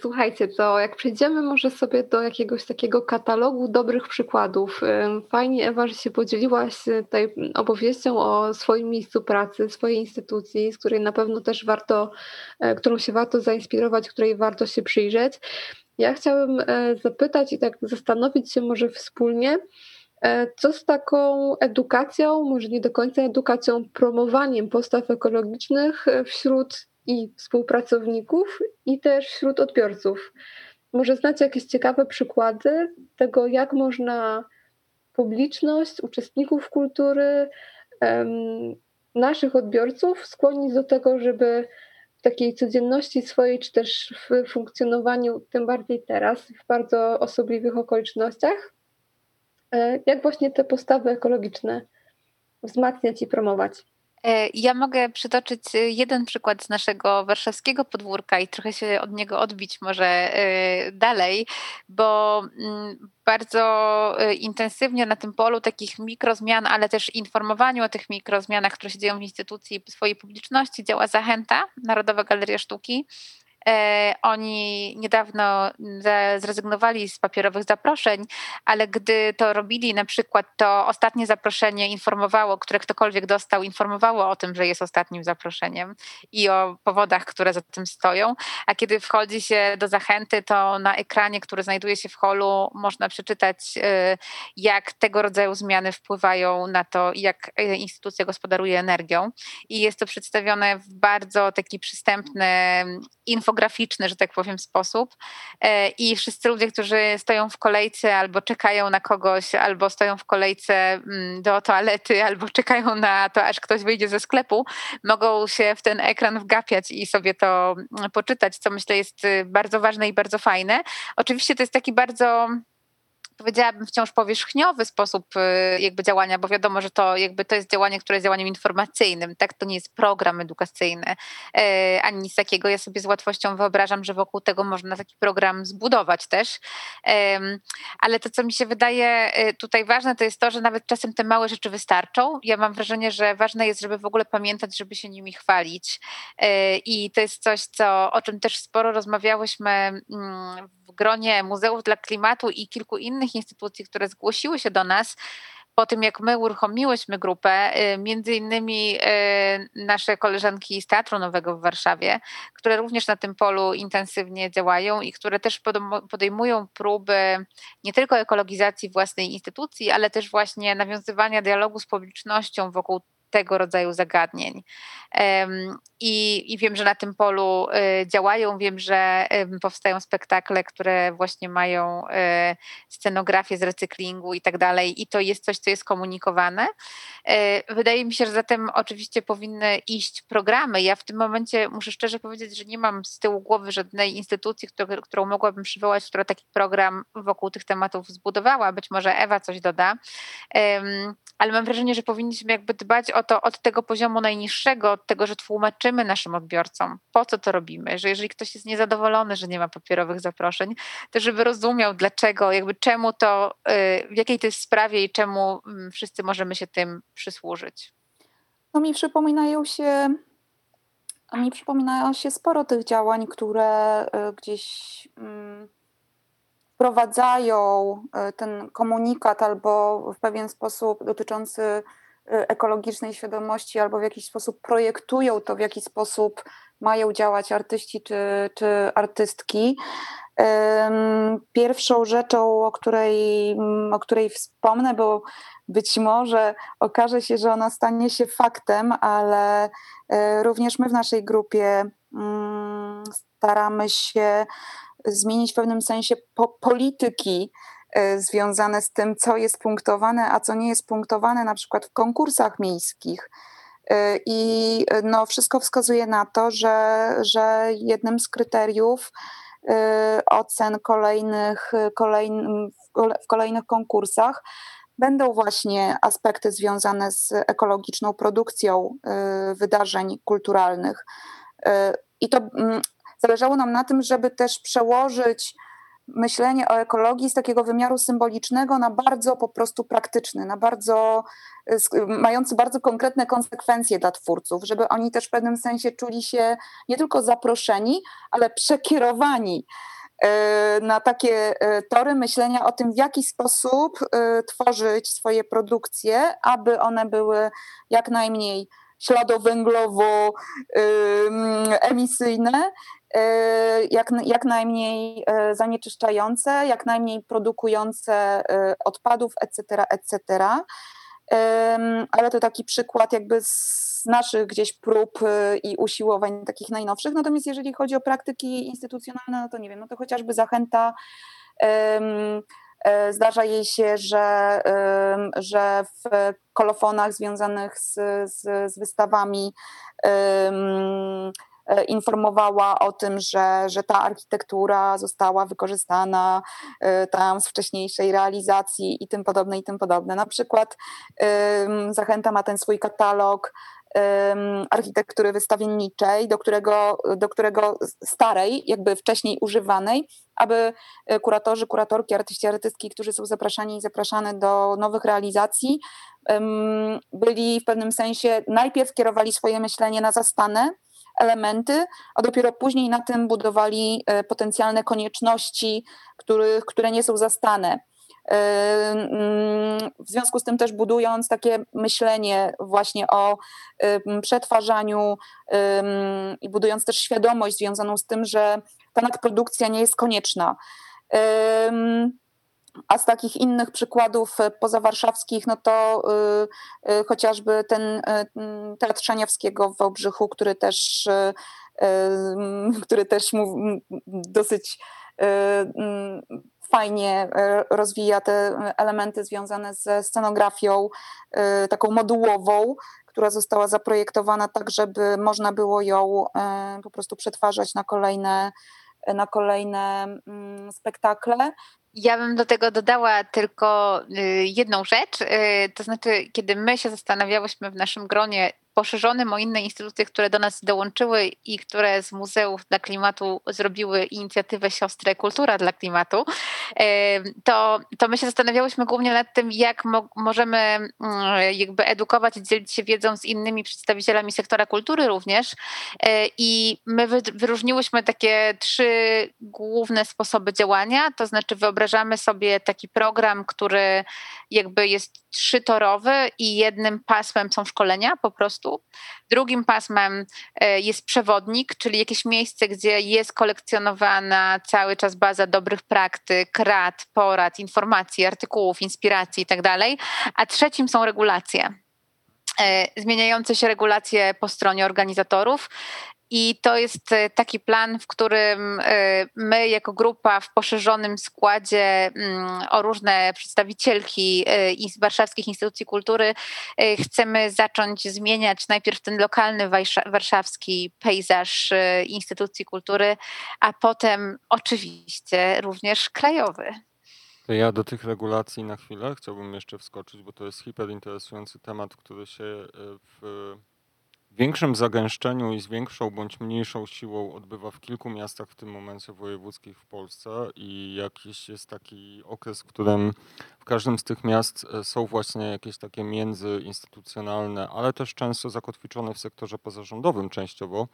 Słuchajcie, to jak przejdziemy może sobie do jakiegoś takiego katalogu dobrych przykładów. E, fajnie Ewa, że się podzieliłaś e, tutaj opowieścią o swoim miejscu pracy, swojej instytucji, z której na pewno też warto, którą się warto zainspirować, której warto się przyjrzeć. Ja chciałabym zapytać i tak zastanowić się może wspólnie, Co z taką edukacją, może nie do końca edukacją, promowaniem postaw ekologicznych wśród i współpracowników, i też wśród odbiorców? Może znacie jakieś ciekawe przykłady tego, jak można publiczność, uczestników kultury, naszych odbiorców skłonić do tego, żeby w takiej codzienności swojej, czy też w funkcjonowaniu, tym bardziej teraz, w bardzo osobliwych okolicznościach, e, jak właśnie te postawy ekologiczne wzmacniać i promować. E, ja mogę przytoczyć e, jeden przykład z naszego warszawskiego podwórka i trochę się od niego odbić może e, dalej, bo mm, bardzo intensywnie na tym polu takich mikrozmian, ale też informowaniu o tych mikrozmianach, które się dzieją w instytucji swojej publiczności działa Zachęta, Narodowa Galeria Sztuki. E, oni niedawno zrezygnowali z papierowych zaproszeń, ale gdy to robili, na przykład to ostatnie zaproszenie informowało, które ktokolwiek dostał, informowało o tym, że jest ostatnim zaproszeniem i o powodach, które za tym stoją. A kiedy wchodzi się do zachęty, to na ekranie, który znajduje się w holu, można przeczytać, e, jak tego rodzaju zmiany wpływają na to, jak e, instytucja gospodaruje energią. I jest to przedstawione w bardzo taki przystępny, informacyjny, infograficzny, że tak powiem, sposób. E, I wszyscy ludzie, którzy stoją w kolejce albo czekają na kogoś, albo stoją w kolejce mm, do toalety, [laughs] albo czekają na to, aż ktoś wyjdzie ze sklepu, mogą się w ten ekran wgapiać i sobie to mm, poczytać, co myślę jest y, bardzo ważne i bardzo fajne. Oczywiście to jest taki bardzo powiedziałabym, wciąż powierzchniowy sposób y, jakby działania, bo wiadomo, że to jakby to jest działanie, które jest działaniem informacyjnym, tak? To nie jest program edukacyjny e, ani nic takiego. Ja sobie z łatwością wyobrażam, że wokół tego można taki program zbudować też. Ale to, co mi się wydaje y, tutaj ważne, to jest to, że nawet czasem te małe rzeczy wystarczą. Ja mam wrażenie, że ważne jest, żeby w ogóle pamiętać, żeby się nimi chwalić. I to jest coś, co, o czym też sporo rozmawiałyśmy mm, w gronie Muzeów dla Klimatu i kilku innych instytucji, które zgłosiły się do nas po tym, jak my uruchomiłyśmy grupę, y, między innymi y, nasze koleżanki z Teatru Nowego w Warszawie, które również na tym polu intensywnie działają i które też podejmują próby nie tylko ekologizacji własnej instytucji, ale też właśnie nawiązywania dialogu z publicznością wokół tego rodzaju zagadnień. I, I, wiem, że na tym polu y, działają, wiem, że powstają spektakle, które właśnie mają y, scenografię z recyklingu i tak dalej, i to jest coś, co jest komunikowane. Y, wydaje mi się, że zatem oczywiście powinny iść programy. Ja w tym momencie muszę szczerze powiedzieć, że nie mam z tyłu głowy żadnej instytucji, którą, którą mogłabym przywołać, która taki program wokół tych tematów zbudowała. Być może Ewa coś doda, ale mam wrażenie, że powinniśmy jakby dbać o to od tego poziomu najniższego, od tego, że tłumaczymy naszym odbiorcom, po co to robimy, że jeżeli ktoś jest niezadowolony, że nie ma papierowych zaproszeń, to żeby rozumiał dlaczego, jakby czemu to, y, w jakiej to jest sprawie i czemu mm, wszyscy możemy się tym przysłużyć. No mi przypominają się mi przypominają się sporo tych działań, które y, gdzieś mm, wprowadzają y, ten komunikat albo w pewien sposób dotyczący ekologicznej świadomości albo w jakiś sposób projektują to, w jaki sposób mają działać artyści czy, czy artystki. Pierwszą rzeczą, o której, o której wspomnę, bo być może okaże się, że ona stanie się faktem, ale y, również my w naszej grupie mm, staramy się zmienić w pewnym sensie po polityki związane z tym, co jest punktowane, a co nie jest punktowane, na przykład w konkursach miejskich. E, I e, no, wszystko wskazuje na to, że, że jednym z kryteriów ocen kolejnych, kolejn, w kolejnych konkursach będą właśnie aspekty związane z ekologiczną produkcją wydarzeń kulturalnych. I to mm, zależało nam na tym, żeby też przełożyć myślenie o ekologii z takiego wymiaru symbolicznego na bardzo po prostu praktyczny, na bardzo mający bardzo konkretne konsekwencje dla twórców, żeby oni też w pewnym sensie czuli się nie tylko zaproszeni, ale przekierowani e, na takie e, tory myślenia o tym, w jaki sposób tworzyć swoje produkcje, aby one były jak najmniej śladowęglowo emisyjne jak, jak najmniej zanieczyszczające, jak najmniej produkujące odpadów, etc., etc. Ale to taki przykład jakby z naszych gdzieś prób i usiłowań takich najnowszych. Natomiast jeżeli chodzi o praktyki instytucjonalne, no to nie wiem, no to chociażby zachęta Zdarza jej się, że, że w kolofonach związanych z, z, z wystawami E, informowała o tym, że, że ta architektura została wykorzystana e, tam z wcześniejszej realizacji i tym podobne, i tym podobne. Na przykład Zachęta ma ten swój katalog architektury wystawienniczej, do którego, do którego starej, jakby wcześniej używanej, aby kuratorzy, kuratorki, artyści, artystki, którzy są zapraszani i zapraszane do nowych realizacji, byli w pewnym sensie, najpierw kierowali swoje myślenie na zastane, elementy, a dopiero później na tym budowali e, potencjalne konieczności, których, które nie są zastane. E, mm, w związku z tym też budując takie myślenie właśnie o przetwarzaniu i budując też świadomość związaną z tym, że ta nadprodukcja nie jest konieczna. A z takich innych przykładów e, pozawarszawskich, no to y, y, chociażby ten y, Teatr Szaniawskiego w Wałbrzychu, który też, [laughs] który też dosyć fajnie rozwija te elementy związane ze scenografią taką modułową, która została zaprojektowana tak, żeby można było ją po prostu przetwarzać na kolejne, na kolejne spektakle. Ja bym do tego dodała tylko y, jedną rzecz, y, to znaczy, kiedy my się zastanawiałyśmy w naszym gronie, poszerzonym o inne instytucje, które do nas dołączyły i które z Muzeów dla Klimatu zrobiły inicjatywę Siostry Kultura dla Klimatu, to, to my się zastanawiałyśmy głównie nad tym, jak mo możemy mm, jakby edukować i dzielić się wiedzą z innymi przedstawicielami sektora kultury również. E, I my wyróżniłyśmy takie trzy główne sposoby działania, to znaczy wyobrażamy sobie taki program, który jakby jest trzytorowy i jednym pasmem są szkolenia po prostu. Drugim pasmem e, jest przewodnik, czyli jakieś miejsce, gdzie jest kolekcjonowana cały czas baza dobrych praktyk, rad, porad, informacji, artykułów, inspiracji itd. Tak A trzecim są regulacje e, zmieniające się regulacje po stronie organizatorów i to jest e, taki plan, w którym e, my, jako grupa w poszerzonym składzie mm, o różne przedstawicielki e, warszawskich instytucji kultury, chcemy zacząć zmieniać najpierw ten lokalny warszawski pejzaż instytucji kultury, a potem oczywiście również krajowy. Ja do tych regulacji na chwilę chciałbym jeszcze wskoczyć, bo to jest hiperinteresujący temat, który się w większym zagęszczeniu i z większą bądź mniejszą siłą odbywa w kilku miastach w tym momencie wojewódzkich w Polsce i jakiś jest taki okres, w którym w każdym z tych miast e, są właśnie jakieś takie międzyinstytucjonalne, ale też często zakotwiczone w sektorze pozarządowym częściowo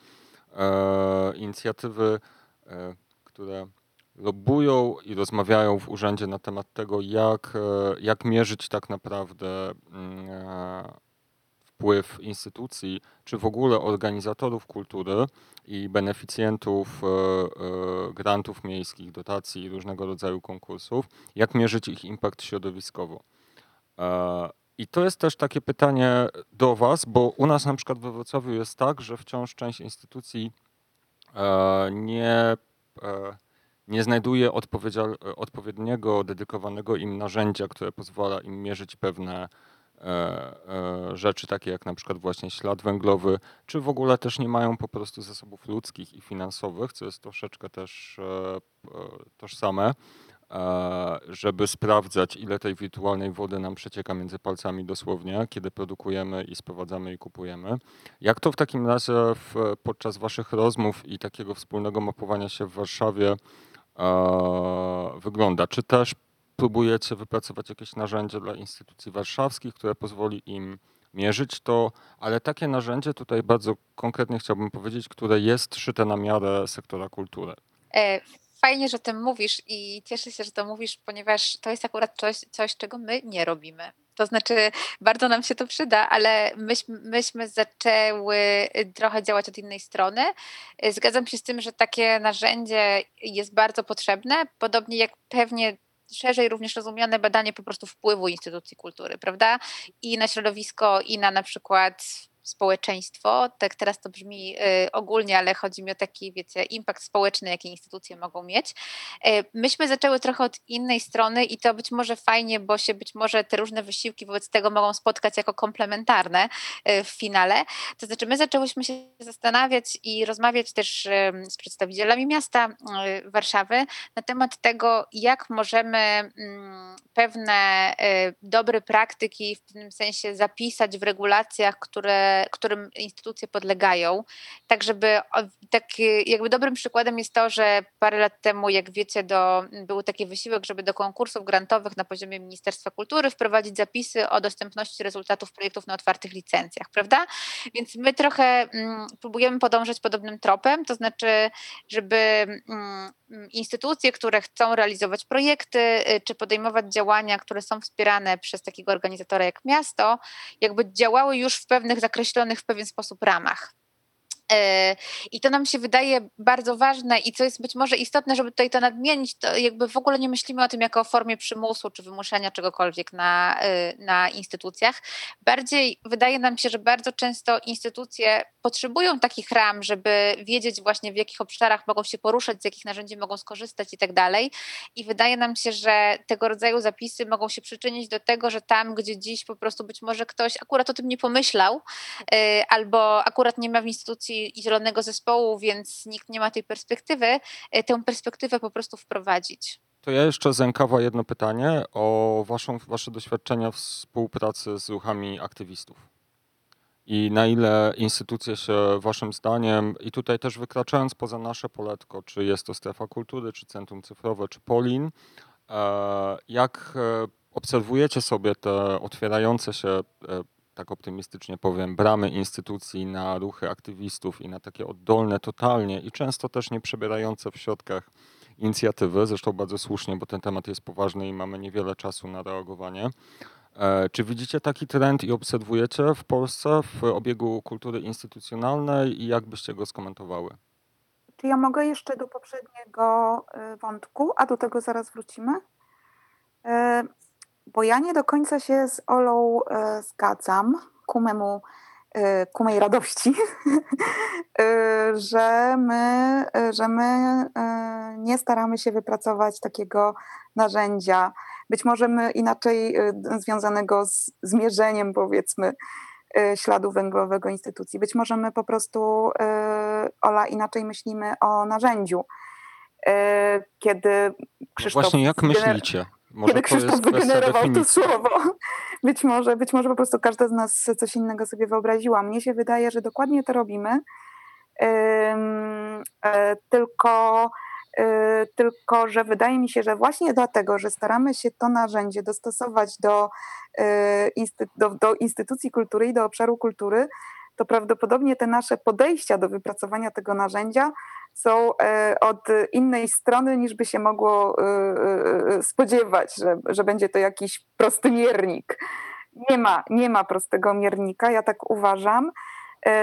e, inicjatywy, e, które lobują i rozmawiają w urzędzie na temat tego, jak, e, jak mierzyć tak naprawdę mm, e, wpływ instytucji, czy w ogóle organizatorów kultury i beneficjentów e, e, grantów miejskich, dotacji i różnego rodzaju konkursów, jak mierzyć ich impact środowiskowo. E, I to jest też takie pytanie do Was, bo u nas na przykład we Wrocławiu jest tak, że wciąż część instytucji nie, nie znajduje odpowiedniego, dedykowanego im narzędzia, które pozwala im mierzyć pewne rzeczy takie jak na przykład właśnie ślad węglowy, czy w ogóle też nie mają po prostu zasobów ludzkich i finansowych, co jest troszeczkę też e, tożsame, żeby sprawdzać, ile tej wirtualnej wody nam przecieka między palcami dosłownie, kiedy produkujemy i sprowadzamy i kupujemy. Jak to w takim razie w, podczas Waszych rozmów i takiego wspólnego mapowania się w Warszawie wygląda? Czy też próbujecie wypracować jakieś narzędzie dla instytucji warszawskich, które pozwoli im mierzyć to, ale takie narzędzie tutaj bardzo konkretnie chciałbym powiedzieć, które jest szyte na miarę sektora kultury. E, fajnie, że o tym mówisz i cieszę się, że to mówisz, ponieważ to jest akurat coś, coś czego my nie robimy. To znaczy, bardzo nam się to przyda, ale myśmy, myśmy zaczęły trochę działać od innej strony. Zgadzam się z tym, że takie narzędzie jest bardzo potrzebne, podobnie jak pewnie szerzej również rozumiane badanie po prostu wpływu instytucji kultury, prawda? I na środowisko, i na na przykład społeczeństwo. Tak teraz to brzmi y, ogólnie, ale chodzi mi o taki, wiecie, impact społeczny, jaki instytucje mogą mieć. Y, myśmy zaczęły trochę od innej strony i to być może fajnie, bo się być może te różne wysiłki wobec tego mogą spotkać jako komplementarne y, w finale. To znaczy my zaczęłyśmy się zastanawiać i rozmawiać też z przedstawicielami miasta Warszawy na temat tego, jak możemy mm, pewne dobre praktyki w pewnym sensie zapisać w regulacjach, które którym instytucje podlegają, tak żeby tak jakby dobrym przykładem jest to, że parę lat temu, jak wiecie, do, był taki wysiłek, żeby do konkursów grantowych na poziomie Ministerstwa Kultury wprowadzić zapisy o dostępności rezultatów projektów na otwartych licencjach, prawda? Więc my trochę mm, próbujemy podążać podobnym tropem, to znaczy, żeby mm, instytucje, które chcą realizować projekty, y, czy podejmować działania, które są wspierane przez takiego organizatora jak miasto, jakby działały już w pewnych zakreślonych w pewien sposób ramach. E, I to nam się wydaje bardzo ważne i co jest być może istotne, żeby tutaj to nadmienić, to jakby w ogóle nie myślimy o tym jako o formie przymusu czy wymuszenia czegokolwiek na, e, na instytucjach. Bardziej wydaje nam się, że bardzo często instytucje potrzebują takich ram, żeby wiedzieć właśnie w jakich obszarach mogą się poruszać, z jakich narzędzi mogą skorzystać i tak dalej. I wydaje nam się, że tego rodzaju zapisy mogą się przyczynić do tego, że tam, gdzie dziś po prostu być może ktoś akurat o tym nie pomyślał, e, albo akurat nie ma w instytucji i zielonego zespołu, więc nikt nie ma tej perspektywy, e, tę perspektywę po prostu wprowadzić. To ja jeszcze z Enkawa jedno pytanie o waszą, wasze doświadczenia współpracy z ruchami aktywistów. I na ile instytucje się waszym zdaniem, i tutaj też wykraczając poza nasze poletko, czy jest to strefa kultury, czy centrum cyfrowe, czy Polin, e, jak e, obserwujecie sobie te otwierające się tak optymistycznie powiem, bramy instytucji na ruchy aktywistów i na takie oddolne totalnie i często też nie przebierające w środkach inicjatywy, zresztą bardzo słusznie, bo ten temat jest poważny i mamy niewiele czasu na reagowanie. E, czy widzicie taki trend i obserwujecie w Polsce w obiegu kultury instytucjonalnej i jak byście go skomentowały? Czy ja mogę jeszcze do poprzedniego y, wątku, a do tego zaraz wrócimy? E, bo ja nie do końca się z Olą e, zgadzam ku memu e, ku mojej radości, [laughs] e, że my, że my nie staramy się wypracować takiego narzędzia, być może my inaczej związanego z zmierzeniem, powiedzmy, śladu węglowego instytucji. Być może my po prostu, Ola, inaczej myślimy o narzędziu. Kiedy Krzysztof... No właśnie, jak myślicie? Może kiedy Krzysztof wygenerował to słowo. Być może, być może po prostu każda z nas coś innego sobie wyobraziła. Mnie się wydaje, że dokładnie to robimy. E, tylko, e, tylko, że wydaje mi się, że właśnie dlatego, że staramy się to narzędzie dostosować do, e, do, do instytucji kultury i do obszaru kultury, to prawdopodobnie te nasze podejścia do wypracowania tego narzędzia są e, od innej strony niż by się mogło e, e, spodziewać, że, że będzie to jakiś prosty miernik. Nie ma, nie ma prostego miernika, ja tak uważam.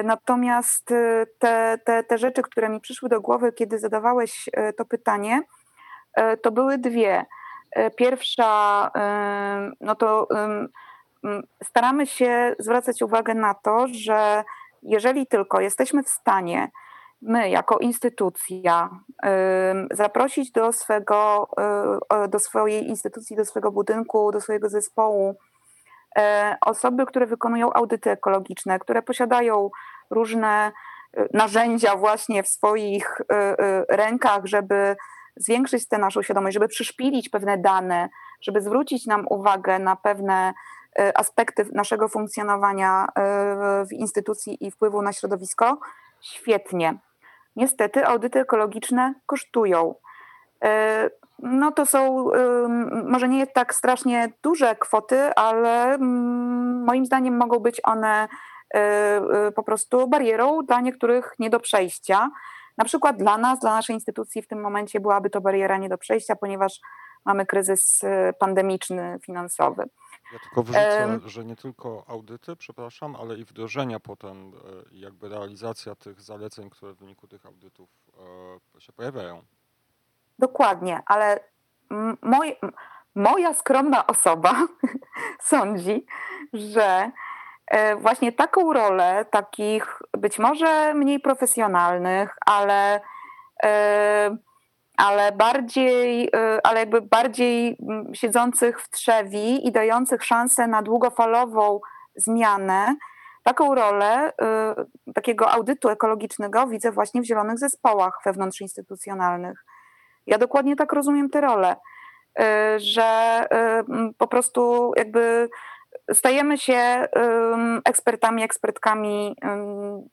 Natomiast te, te, te rzeczy, które mi przyszły do głowy, kiedy zadawałeś to pytanie, to były dwie. Pierwsza, no to staramy się zwracać uwagę na to, że jeżeli tylko jesteśmy w stanie my jako instytucja zaprosić do swego, y, do swojej instytucji, do swojego budynku, do swojego zespołu e, osoby, które wykonują audyty ekologiczne, które posiadają różne y, narzędzia właśnie w swoich y, rękach, żeby zwiększyć tę naszą świadomość, żeby przyszpilić pewne dane, żeby zwrócić nam uwagę na pewne aspekty naszego funkcjonowania w instytucji i wpływu na środowisko, świetnie. Niestety audyty ekologiczne kosztują. E, no to są może nie tak strasznie duże kwoty, ale mm, moim zdaniem mogą być one e, e, po prostu barierą dla niektórych nie do przejścia. Na przykład dla nas, dla naszej instytucji w tym momencie byłaby to bariera nie do przejścia, ponieważ mamy kryzys pandemiczny, finansowy. Ja tylko wrzucę, że nie tylko audyty, przepraszam, ale i wdrożenia potem, e, jakby realizacja tych zaleceń, które w wyniku tych audytów e, się pojawiają. Dokładnie, ale moj, moja skromna osoba [laughs] sądzi, że e, właśnie taką rolę takich być może mniej profesjonalnych, ale ale bardziej, y, ale jakby bardziej mm, siedzących w trzewi i dających szansę na długofalową zmianę. Taką rolę y, takiego audytu ekologicznego widzę właśnie w zielonych zespołach wewnątrzinstytucjonalnych. Ja dokładnie tak rozumiem tę rolę, y, że po prostu jakby stajemy się ekspertami, ekspertkami,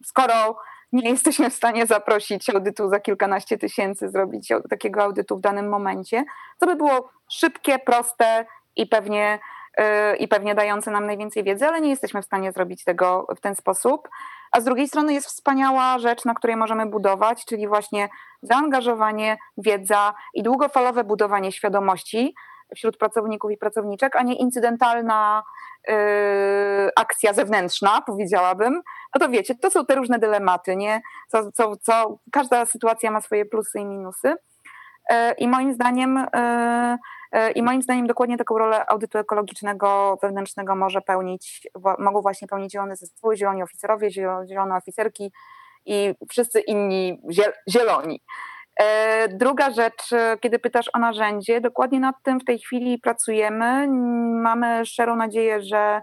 skoro nie jesteśmy w stanie zaprosić audytu za kilkanaście tysięcy, zrobić takiego audytu w danym momencie, co by było szybkie, proste i pewnie, yy, i pewnie dające nam najwięcej wiedzy, ale nie jesteśmy w stanie zrobić tego w ten sposób. A z drugiej strony jest wspaniała rzecz, na której możemy budować, czyli właśnie zaangażowanie, wiedza i długofalowe budowanie świadomości wśród pracowników i pracowniczek, a nie incydentalna yy, akcja zewnętrzna, powiedziałabym. No to wiecie, to są te różne dylematy, nie? Co, co, co, każda sytuacja ma swoje plusy i minusy. Yy, I moim zdaniem, yy, i moim zdaniem dokładnie taką rolę audytu ekologicznego wewnętrznego może pełnić, mogą właśnie pełnić zielone zespoły, zieloni oficerowie, zielone oficerki i wszyscy inni zieloni. E, druga rzecz, e, kiedy pytasz o narzędzie, dokładnie nad tym w tej chwili pracujemy. Mamy szczerą nadzieję, że,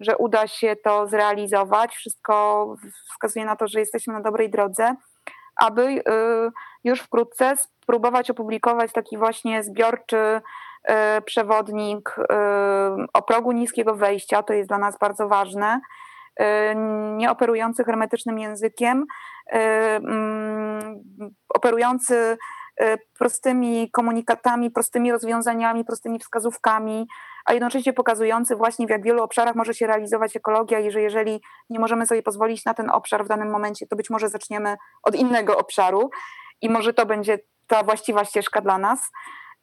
że uda się to zrealizować. Wszystko wskazuje na to, że jesteśmy na dobrej drodze, aby e, już wkrótce spróbować opublikować taki właśnie zbiorczy przewodnik o progu niskiego wejścia. To jest dla nas bardzo ważne nie operujący hermetycznym językiem, mm, operujący e, prostymi komunikatami, prostymi rozwiązaniami, prostymi wskazówkami, a jednocześnie pokazujący właśnie w jak wielu obszarach może się realizować ekologia i że jeżeli nie możemy sobie pozwolić na ten obszar w danym momencie, to być może zaczniemy od innego obszaru i może to będzie ta właściwa ścieżka dla nas.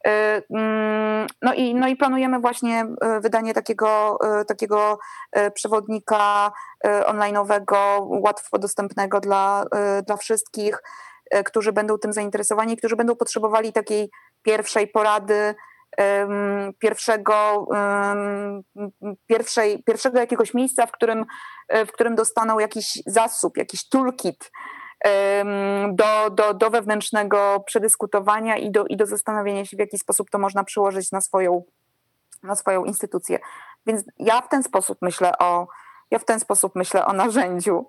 Y, mm, no i, no i planujemy właśnie y, wydanie takiego, y, takiego przewodnika online'owego, łatwo dostępnego dla, dla wszystkich, którzy będą tym zainteresowani, którzy będą potrzebowali takiej pierwszej porady, pierwszego, pierwszej, pierwszego jakiegoś miejsca, w którym, w którym dostaną jakiś zasób, jakiś toolkit, do, do, do wewnętrznego przedyskutowania i do, i do zastanowienia się, w jaki sposób to można przyłożyć na swoją, na swoją instytucję. Więc ja w ten sposób myślę o, ja w ten sposób myślę o narzędziu.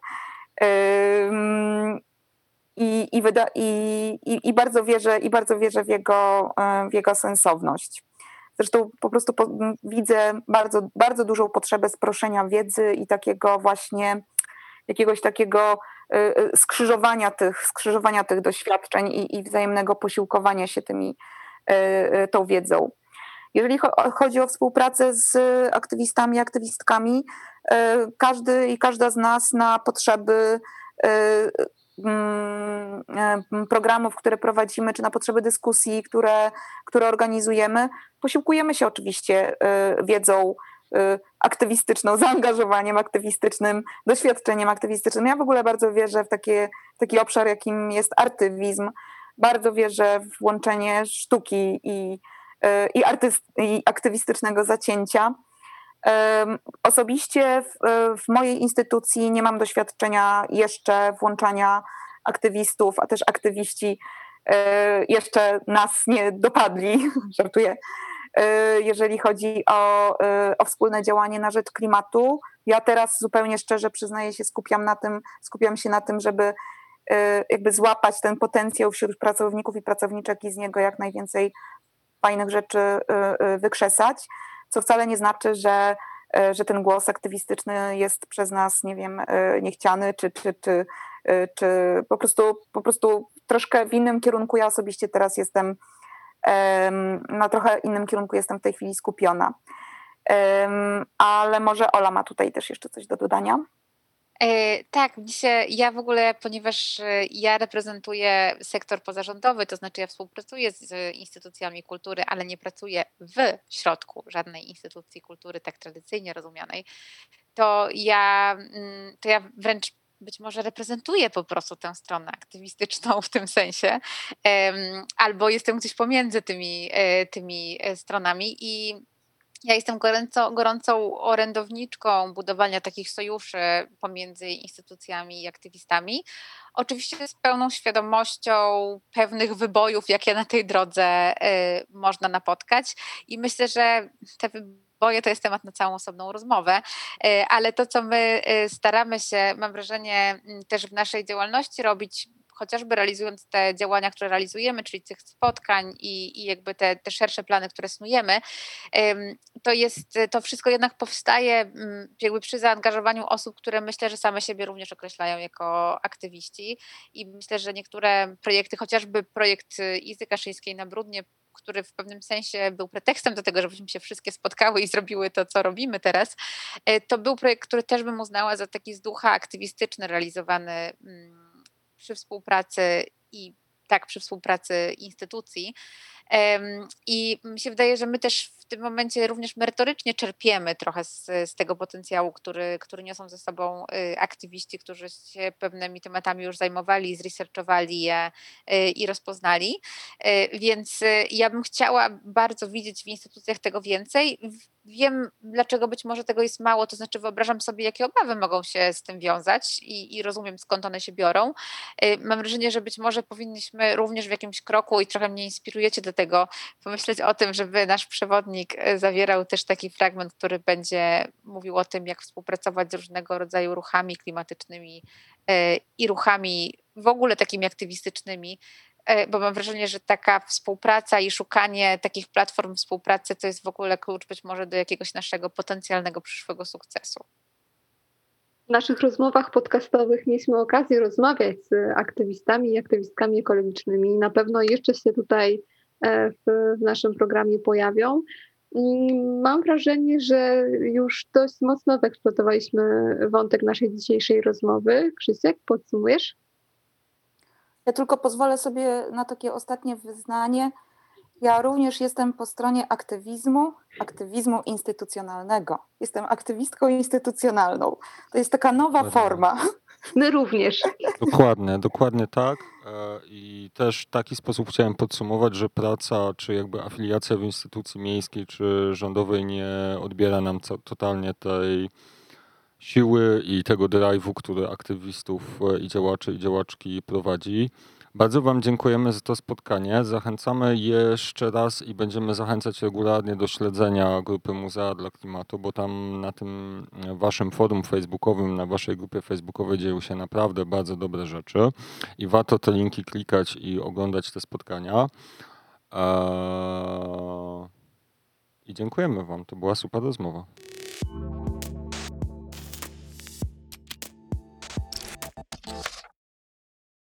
I, i, wyda, i, i, i, bardzo wierzę, i bardzo wierzę w jego, w jego sensowność. Zresztą po prostu po, widzę bardzo, bardzo dużą potrzebę sproszenia wiedzy i takiego właśnie jakiegoś takiego skrzyżowania tych, skrzyżowania tych doświadczeń i, i wzajemnego posiłkowania się tymi, y, tą wiedzą. Jeżeli chodzi o współpracę z aktywistami, aktywistkami, każdy i każda z nas na potrzeby mm, programów, które prowadzimy, czy na potrzeby dyskusji, które, które organizujemy, posiłkujemy się oczywiście wiedzą Y, aktywistyczną, [laughs] zaangażowaniem aktywistycznym, doświadczeniem aktywistycznym. Ja w ogóle bardzo wierzę w takie, taki obszar, jakim jest artywizm. Bardzo wierzę w łączenie sztuki i, y, i, artyst, i aktywistycznego zacięcia. Osobiście w, w, mojej instytucji nie mam doświadczenia jeszcze włączania aktywistów, a też aktywiści y, jeszcze nas nie dopadli, [laughs] żartuję, Y, jeżeli chodzi o, y, o wspólne działanie na rzecz klimatu. Ja teraz zupełnie szczerze przyznaję się, skupiam, na tym, skupiam się na tym, żeby y, jakby złapać ten potencjał wśród pracowników i pracowniczek i z niego jak najwięcej fajnych rzeczy wykrzesać, co wcale nie znaczy, że, że ten głos aktywistyczny jest przez nas, nie wiem, niechciany, czy, czy, czy, czy po, prostu, po prostu troszkę w innym kierunku ja osobiście teraz jestem na trochę innym kierunku jestem w tej chwili skupiona. Ale może Ola ma tutaj też jeszcze coś do dodania. E, tak, dzisiaj ja w ogóle, ponieważ e, ja reprezentuję sektor pozarządowy, to znaczy ja współpracuję z instytucjami kultury, ale nie pracuję w środku żadnej instytucji kultury tak tradycyjnie rozumianej, to ja, mm, to ja wręcz być może reprezentuję po prostu tę stronę aktywistyczną w tym sensie, albo jestem gdzieś pomiędzy tymi, e, tymi stronami i ja jestem gorąco, gorącą orędowniczką budowania takich sojuszy pomiędzy instytucjami i aktywistami. Oczywiście z pełną świadomością pewnych wybojów, jakie na tej drodze y, można napotkać. I myślę, że te wyboje to jest temat na całą osobną rozmowę, y, ale to, co my y, staramy się, mam wrażenie, też w naszej działalności robić, chociażby realizując te działania, które realizujemy, czyli tych spotkań i, i jakby te, te szersze plany, które snujemy, to jest, to wszystko jednak powstaje jakby przy zaangażowaniu osób, które myślę, że same siebie również określają jako aktywiści. I myślę, że niektóre projekty, chociażby projekt Izy Kaszyńskiej na Brudnie, który w pewnym sensie był pretekstem do tego, żebyśmy się wszystkie spotkały i zrobiły to, co robimy teraz, e, to był projekt, który też bym uznała za taki z ducha aktywistyczny realizowany mm, przy współpracy i tak przy współpracy instytucji. I mi się wydaje, że my też w tym momencie również merytorycznie czerpiemy trochę z, z tego potencjału, który, który niosą ze sobą y, aktywiści, którzy się pewnymi tematami już zajmowali, zresearchowali je y, i rozpoznali. Y, więc ja bym chciała bardzo widzieć w instytucjach tego więcej. Wiem, dlaczego być może tego jest mało, to znaczy wyobrażam sobie, jakie obawy mogą się z tym wiązać i, i rozumiem, skąd one się biorą. Mam wrażenie, że być może powinniśmy również w jakimś kroku i trochę mnie inspirujecie do tego, pomyśleć o tym, żeby nasz przewodnik e, zawierał też taki fragment, który będzie mówił o tym, jak współpracować z różnego rodzaju ruchami klimatycznymi e, i ruchami w ogóle takimi aktywistycznymi, e, bo mam wrażenie, że taka współpraca i szukanie takich platform współpracy to jest w ogóle klucz być może do jakiegoś naszego potencjalnego przyszłego sukcesu. W naszych rozmowach podcastowych mieliśmy okazję rozmawiać z aktywistami i aktywistkami ekologicznymi. Na pewno jeszcze się tutaj w, w naszym programie pojawią. I mam wrażenie, że już dość mocno wyeksploatowaliśmy wątek naszej dzisiejszej rozmowy. Krzysiek, podsumujesz? Ja tylko pozwolę sobie na takie ostatnie wyznanie. Ja również jestem po stronie aktywizmu, aktywizmu instytucjonalnego. Jestem aktywistką instytucjonalną. To jest taka nowa forma. My również. Dokładnie, dokładnie tak. E, I też w taki sposób chciałem podsumować, że praca, czy jakby afiliacja w instytucji miejskiej, czy rządowej nie odbiera nam totalnie tej siły i tego drive'u, który aktywistów e, i działaczy i działaczki prowadzi. Bardzo Wam dziękujemy za to spotkanie. Zachęcamy jeszcze raz i będziemy zachęcać regularnie do śledzenia grupy Muzea dla Klimatu, bo tam na tym Waszym forum facebookowym, na Waszej grupie facebookowej dzieją się naprawdę bardzo dobre rzeczy i warto te linki klikać i oglądać te spotkania. I dziękujemy Wam. To była super rozmowa.